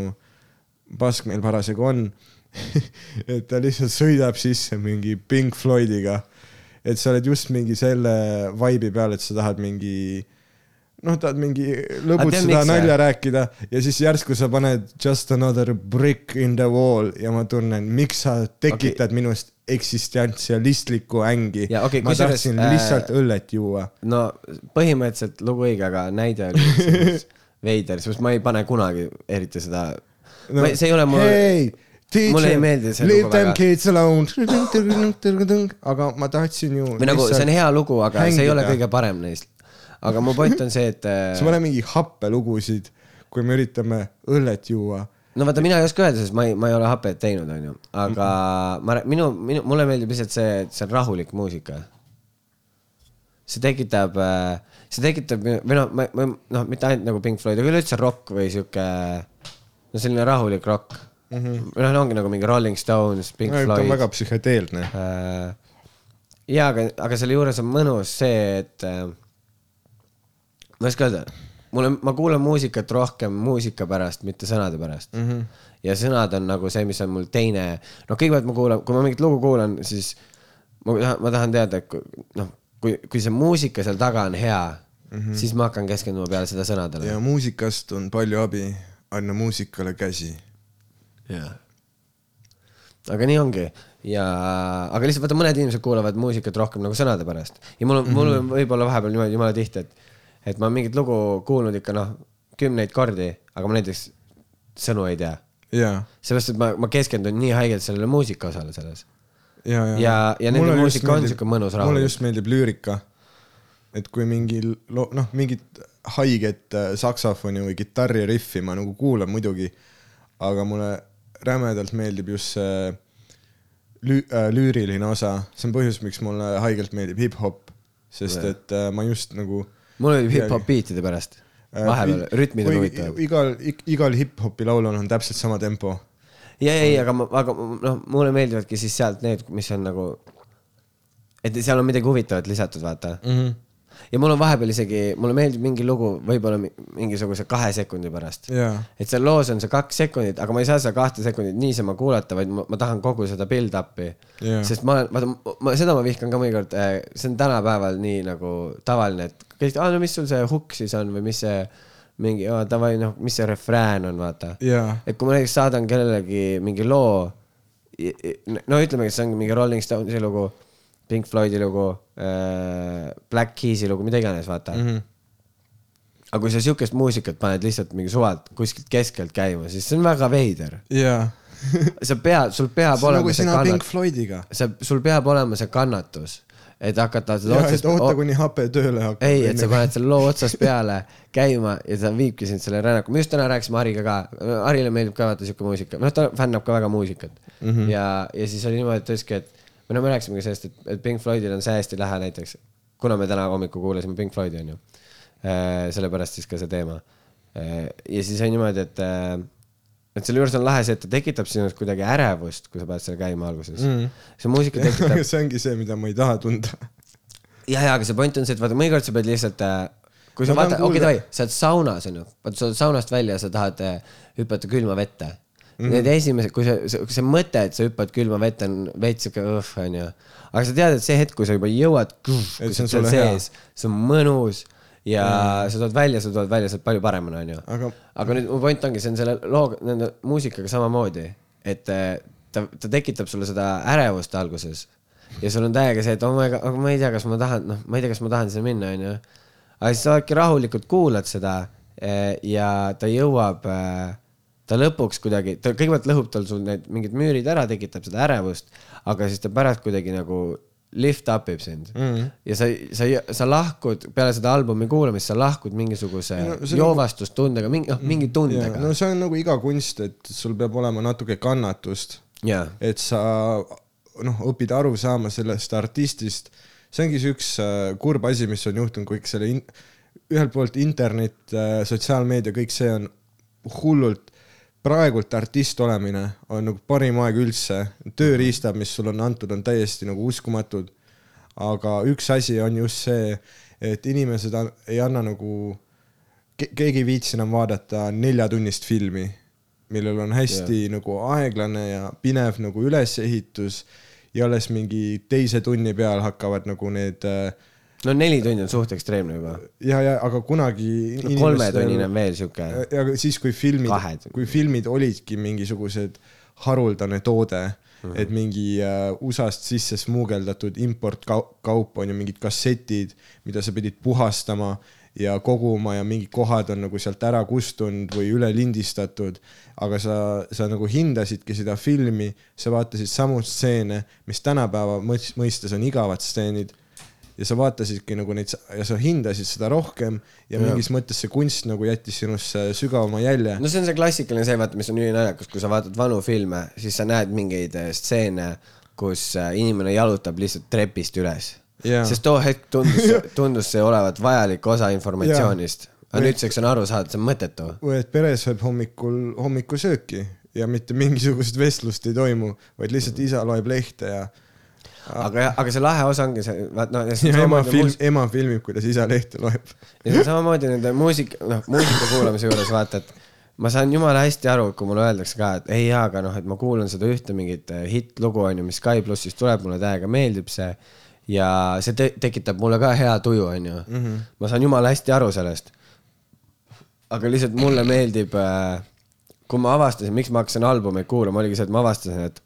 pask meil parasjagu on. (laughs) et ta lihtsalt sõidab sisse mingi Pink Floydiga. Et sa oled just mingi selle vibe'i peal, et sa tahad mingi noh, tahad mingi lõbutseda, miks see- nalja rääkida ja siis järsku sa paned just another brick in the wall ja ma tunnen, miks sa tekitad okay. minust eksistentsialistlikku ängi okei, ma tahtsin äh, lihtsalt õllet juua. no põhimõtteliselt lugu õige, aga näide oli (laughs) veider, sest ma ei pane kunagi eriti seda no,, see ei ole Hey, teacher, mulle ei meeldi see lugu väga. aga ma tahtsin ju. või nagu see on hea lugu, aga hängida. see ei ole kõige parem neist. aga mu point on see, et äh, sa pane mingi happelugusid, kui me üritame õllet juua. no vaata, mina ei oska öelda, sest ma ei, ma ei ole hapet teinud, onju, aga ma, minu, minu, mulle meeldib lihtsalt see, et see on rahulik muusika. see tekitab, see tekitab või noh, ma, ma noh, mitte ainult nagu Pink Floyd, aga üleüldse rock või sihuke, no selline rahulik rock mm. -hmm. noh, ongi nagu mingi Rolling Stones, Pink ta on Floyd. väga psühhedeelne. ja, aga, aga selle juures on mõnus see, et äh, ma ei oska öelda, mulle, ma kuulan muusikat rohkem muusika pärast, mitte sõnade pärast mm. -hmm. ja sõnad on nagu see, mis on mul teine, noh, kõigepealt ma kuulan, kui ma mingit lugu kuulan, siis ma tahan, ma tahan teada, et noh, kui, kui see muusika seal taga on hea mm, -hmm. siis ma hakkan keskenduma peale seda sõnadele. ja muusikast on palju abi, anna muusikale käsi. jaa. aga nii ongi ja, aga lihtsalt vaata, mõned inimesed kuulavad muusikat rohkem nagu sõnade pärast ja mul on mm, -hmm. mul on võib-olla vahepeal niimoodi jumala tihti, et, et ma mingit lugu kuulnud ikka noh, kümneid kordi, aga ma näiteks sõnu ei tea. ja, seepärast, et ma, ma keskendun nii haigelt sellele muusika osale selles. ja, ja. Ja- ja nende muusika on siuke mõnus, mulle rahulik. just meeldib lüürika. et kui mingi lo-, noh, mingid haiget äh, saksofoni või kitarri riffi ma nagu kuulan muidugi, aga mulle rämedalt meeldib just see lü-, äh, lüüriline osa, see on põhjus, miks mulle haigelt meeldib hip-hop, sest et äh, ma just nagu mul oli hip-hop beatide pärast, äh, vahepeal rütmid on huvitavad. igal, igal hip-hopi laulul on täpselt sama tempo. ja, ja, ei, aga ma, aga noh, mulle meeldivadki siis sealt need, mis on nagu, et seal on midagi huvitavat lisatud, vaata Mm -hmm. Ja mul on vahepeal isegi, mulle meeldib mingi lugu võib-olla mi- mingisuguse kahe sekundi pärast. jaa, et seal loos on see kaks sekundit, aga ma ei saa seda kahte sekundit niisama kuulata, vaid ma, ma tahan kogu seda build-up'i Jaa. sest ma olen, vaata, ma seda ma vihkan ka mõnikord, see on tänapäeval nii nagu tavaline, et kõik, aa no mis sul see hukk siis on või mis see mingi, davai, noh, mis see refrään on, vaata. jaa, et kui ma näiteks saadan kellelegi mingi loo, no ütlemegi, et see on mingi Rolling Stonesi lugu, Pink Floydi lugu äh,, Black Keys'i lugu, mida iganes, vaata mm. -hmm. aga kui sa siukest muusikat paned lihtsalt mingi suvalt kuskilt keskelt käima, siis see on väga veider. jaa. (laughs) sa pead, sul peab see on olema nagu see kannatus, Floydiga. sa, sul peab olema see kannatus, et hakata seda otsast oota, kuni hape tööle hakkab. ei, et sa paned selle loo otsast (laughs) peale käima ja ta viibki sind selle rännaku, me just täna rääkisime Hariga ka, Harile meeldib ka vaata siuke muusika, noh ta fännab ka väga muusikat mm. -hmm. ja, ja siis oli niimoodi, ütleski, et või no me rääkisimegi sellest, et, et Pink Floydil on see hästi lähe näiteks, kuna me täna hommikul kuulasime Pink Floydi onju, sellepärast siis ka see teema. ja siis oli niimoodi, et, et selle juures on lahe see, et ta tekitab sinus kuidagi ärevust, kui sa paned selle käima alguses mm. see muusika tekitab (laughs) see ongi see, mida ma ei taha tunda. (laughs) ja, ja aga see point on see, et vaata mõnikord sa pead lihtsalt, kui sa tahan vaatad, okei kuulda- davai, sa oled saunas onju, vaata sa oled saunast välja ja sa tahad hüpata külma vette. -hmm. Need esimesed, kui see, see, see mõte, et sa hüppad külma vette on veits siuke õhv onju. aga sa tead, et see hetk, kui sa juba jõuad, kui sa on oled sees, see on mõnus ja mm. sa tuled välja, sa tuled välja sealt palju paremini onju. aga aga nüüd mu point ongi, see on selle loo, nende muusikaga samamoodi, et eh, ta, ta tekitab sulle seda ärevust alguses ja sul on täiega see, et oh my god, aga ma ei tea, kas ma tahan, noh, ma ei tea, kas ma tahan sinna minna, onju. aga siis sa oledki rahulikult kuulad seda eh, ja ta jõuab, ta lõpuks kuidagi, ta kõigepealt lõhub tal sul need mingid müürid ära, tekitab seda ärevust, aga siis ta pärast kuidagi nagu lift up ib sind mm. -hmm. ja sa, sa, sa lahkud peale seda albumi kuulamist, sa lahkud mingisuguse No on joovastustundega, mingi, noh, mingi tundega no see on nagu iga kunst, et sul peab olema natuke kannatust, jaa, et sa noh, õpid aru saama sellest artistist. see ongi see üks äh, kurb asi, mis on juhtunud, kõik selle in, ühelt poolt internet, sotsiaalmeedia, kõik see on hullult praegult artist olemine on nagu parim aeg üldse, tööriistad, mis sulle on antud, on täiesti nagu uskumatud. aga üks asi on just see, et inimesed ei anna nagu, keegi ei viitsi enam vaadata neljatunnist filmi, millel on hästi yeah. nagu aeglane ja pinev nagu ülesehitus ja alles mingi teise tunni peal hakkavad nagu need äh, no neli tundi on suht ekstreemne juba. ja, ja aga kunagi no kolmetunnine on veel siuke. ja siis, kui filmid kui filmid olidki mingisugused haruldane toode mm, -hmm. et mingi äh, USA-st sisse smuugeldatud importkaup on ju mingid kassetid, mida sa pidid puhastama ja koguma ja mingid kohad on nagu sealt ära kustunud või üle lindistatud, aga sa, sa nagu hindasidki seda filmi, sa vaatasid samu stseene, mis tänapäeva mõis- mõistes on igavad stseenid ja sa vaatasidki nagu neid ja sa hindasid seda rohkem ja, ja mingis mõttes see kunst nagu jättis sinusse sügavama jälje. no see on see klassikaline see, vaata, mis on ülinaljakas, kui sa vaatad vanu filme, siis sa näed mingeid eh, stseene, kus eh, inimene jalutab lihtsalt trepist üles Jaa. sest too hetk tundus, (laughs) tundus see olevat vajalik osa informatsioonist. aga Või- nüüdseks on aru saada, see on mõttetu. või et peres võib hommikul hommikusööki ja mitte mingisugust vestlust ei toimu, vaid lihtsalt isa loeb lehte ja aga jah, aga see lahe osa ongi see, vaat noh, ema film, ema filmib, kuidas isa lehte loeb. ja see on samamoodi nende muusika, noh, muusika kuulamise juures vaata, et ma saan jumala hästi aru, kui mulle öeldakse ka, et ei jaa, aga noh, et ma kuulan seda ühte mingit eh, hittlugu onju, mis Sky plussist tuleb, mulle täiega meeldib see ja see te tekitab mulle ka hea tuju onju mm. -hmm. ma saan jumala hästi aru sellest. aga lihtsalt mulle meeldib, kui ma avastasin, miks ma hakkasin albumeid kuulama, oligi see, et ma avastasin, et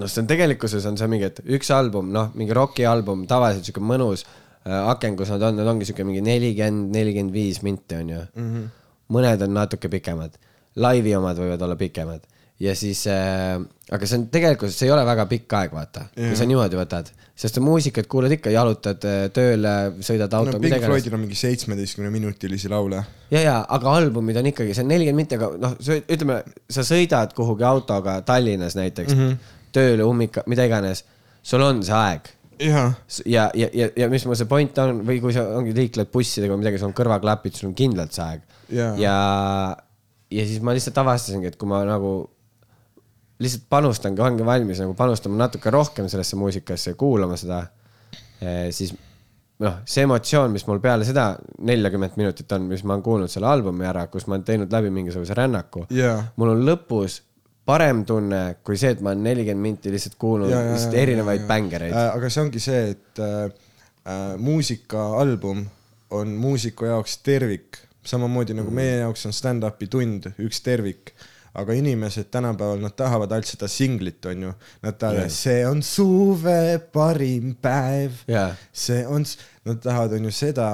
noh, see on tegelikkuses on see mingi, et üks album, noh, mingi rokialbum, tavaliselt sihuke mõnus äh, aken, kus nad on, need ongi sihuke mingi nelikümmend, nelikümmend viis minti onju mm. -hmm. mõned on natuke pikemad, laivi omad võivad olla pikemad ja siis äh,, aga see on tegelikult, see ei ole väga pikk aeg, vaata yeah., kui sa niimoodi võtad, sest muusikat kuulad ikka, jalutad äh, tööle, sõidad no auto, Pink. Floydil on mingi seitsmeteistkümneminutilisi laule. ja, ja, aga albumid on ikkagi, see on nelikümmend minti, aga noh, ütleme, sa sõidad kuhugi autoga Tallinnas näiteks mm, -hmm. tööle, ummika, mida iganes, sul on see aeg jah, ja, ja, ja, ja mis mul see point on või kui sa ongi liikled bussidega või midagi, sul on kõrvaklapid, sul on kindlalt see aeg Jaa. ja, ja siis ma lihtsalt avastasingi, et kui ma nagu lihtsalt panustangi, olengi valmis nagu panustama natuke rohkem sellesse muusikasse ja kuulama seda, siis noh, see emotsioon, mis mul peale seda neljakümmet minutit on, mis ma olen kuulnud selle albumi ära, kus ma olen teinud läbi mingisuguse rännaku Jaa. mul on lõpus parem tunne kui see, et ma olen nelikümmend minti lihtsalt kuulnud Ja, ja, lihtsalt erinevaid ja, ja. bängereid. Äh, aga see ongi see, et äh, äh, muusikaalbum on muusiku jaoks tervik, samamoodi nagu meie jaoks on stand-up'i tund üks tervik, aga inimesed tänapäeval, nad tahavad ainult seda singlit, onju. Nad tahavad, see on suve parim päev Jaa. see on, nad tahavad, onju seda,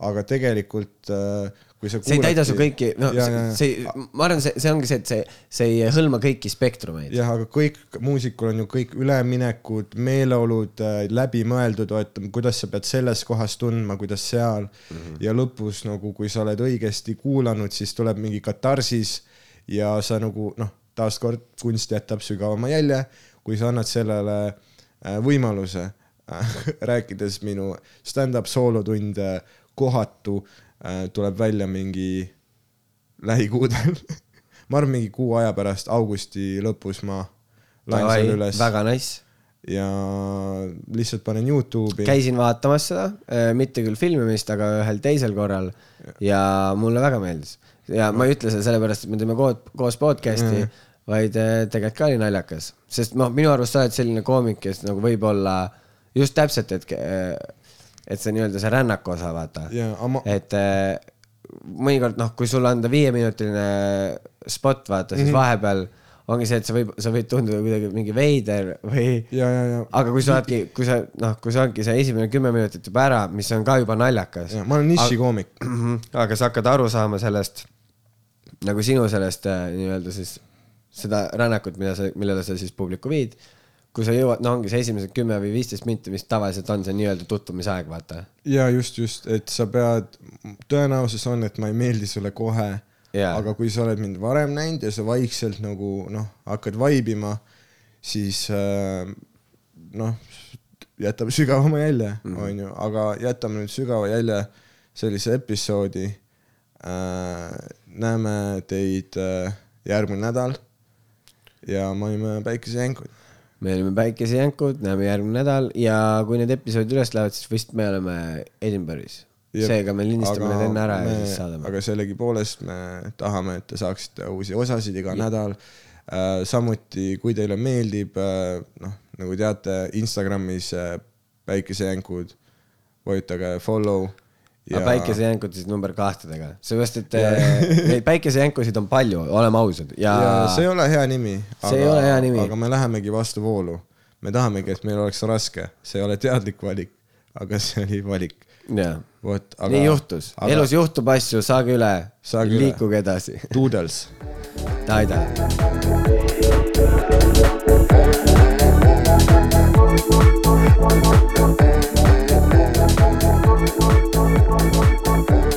aga tegelikult äh, see ei täida su kõiki, no ja, see, see, ma arvan, see, see ongi see, et see, see ei hõlma kõiki spektrumeid. jah, aga kõik muusikul on ju kõik üleminekud, meeleolud äh, läbimõeldud, et kuidas sa pead selles kohas tundma, kuidas seal mm. -hmm. ja lõpus nagu, kui sa oled õigesti kuulanud, siis tuleb mingi katarsis ja sa nagu noh, taaskord kunst jätab sügavama jälje, kui sa annad sellele äh, võimaluse (laughs) rääkides minu stand-up soolotund kohatu äh, tuleb välja mingi lähikuudel (laughs) ma arvan, mingi kuu aja pärast, augusti lõpus ma laen selle üles väga nice. ja lihtsalt panen Youtube'i. käisin vaatamas seda, mitte küll filmimist, aga ühel teisel korral ja mulle väga meeldis. ja ma ei ütle seda sellepärast, et me teeme koos, koos podcast'i mm., vaid eh, tegelikult ka oli naljakas, sest noh, minu arust sa oled selline koomik, kes nagu võib-olla just täpselt, et, et see nii-öelda see rännaku osa, vaata aga ma- et eh, mõnikord noh, kui sulle anda viieminutiline spot, vaata, siis mm -hmm. vahepeal ongi see, et sa võib, sa võid tunduda kuidagi mingi veider või aga kui sa oledki, kui sa noh, kui see ongi see esimene kümme minutit juba ära, mis on ka juba naljakas. ja ma olen nišikoomik. aga sa hakkad aru saama sellest nagu sinu sellest äh, nii-öelda siis seda rännakut, mida sa, millele sa siis publiku viid. Kui sa jõuad, no ongi see esimesed kümme või viisteist minti, mis tavaliselt on see nii-öelda tutvumisaeg, vaata. ja just, just, et sa pead, tõenäosus on, et ma ei meeldi sulle kohe Jaa. aga kui sa oled mind varem näinud ja sa vaikselt nagu noh, hakkad vaibima, siis äh, noh, jätab sügavama jälje, onju, aga jätame nüüd sügava jälje sellise episoodi äh,. näeme teid äh, järgmine nädal ja me olime päikesejänkud. Me olime päikesejänkud, näeme järgmine nädal ja kui need episoodid üles lähevad, siis vist me oleme Edinburgh'is. seega me lindistame need enne ära ja siis saadame. aga sellegipoolest me tahame, et te saaksite uusi osasid iga ja. nädal äh,. samuti, kui teile meeldib äh,, noh, nagu teate, Instagramis äh, päikesejänkud, vajutage follow ja.... päikesejänkusid number kahtedega, seepärast et äh, neid päikesejänkusid on palju, oleme ausad ja.... ja see ei ole hea nimi. see ei ole hea nimi. aga me lähemegi vastuvoolu. me tahamegi, et meil oleks raske, see ei ole teadlik valik, aga see oli valik. vot, aga. nii juhtus aga..., elus juhtub asju, saage üle, liikuge edasi. Doodles. Taida. Thank you. Thank you.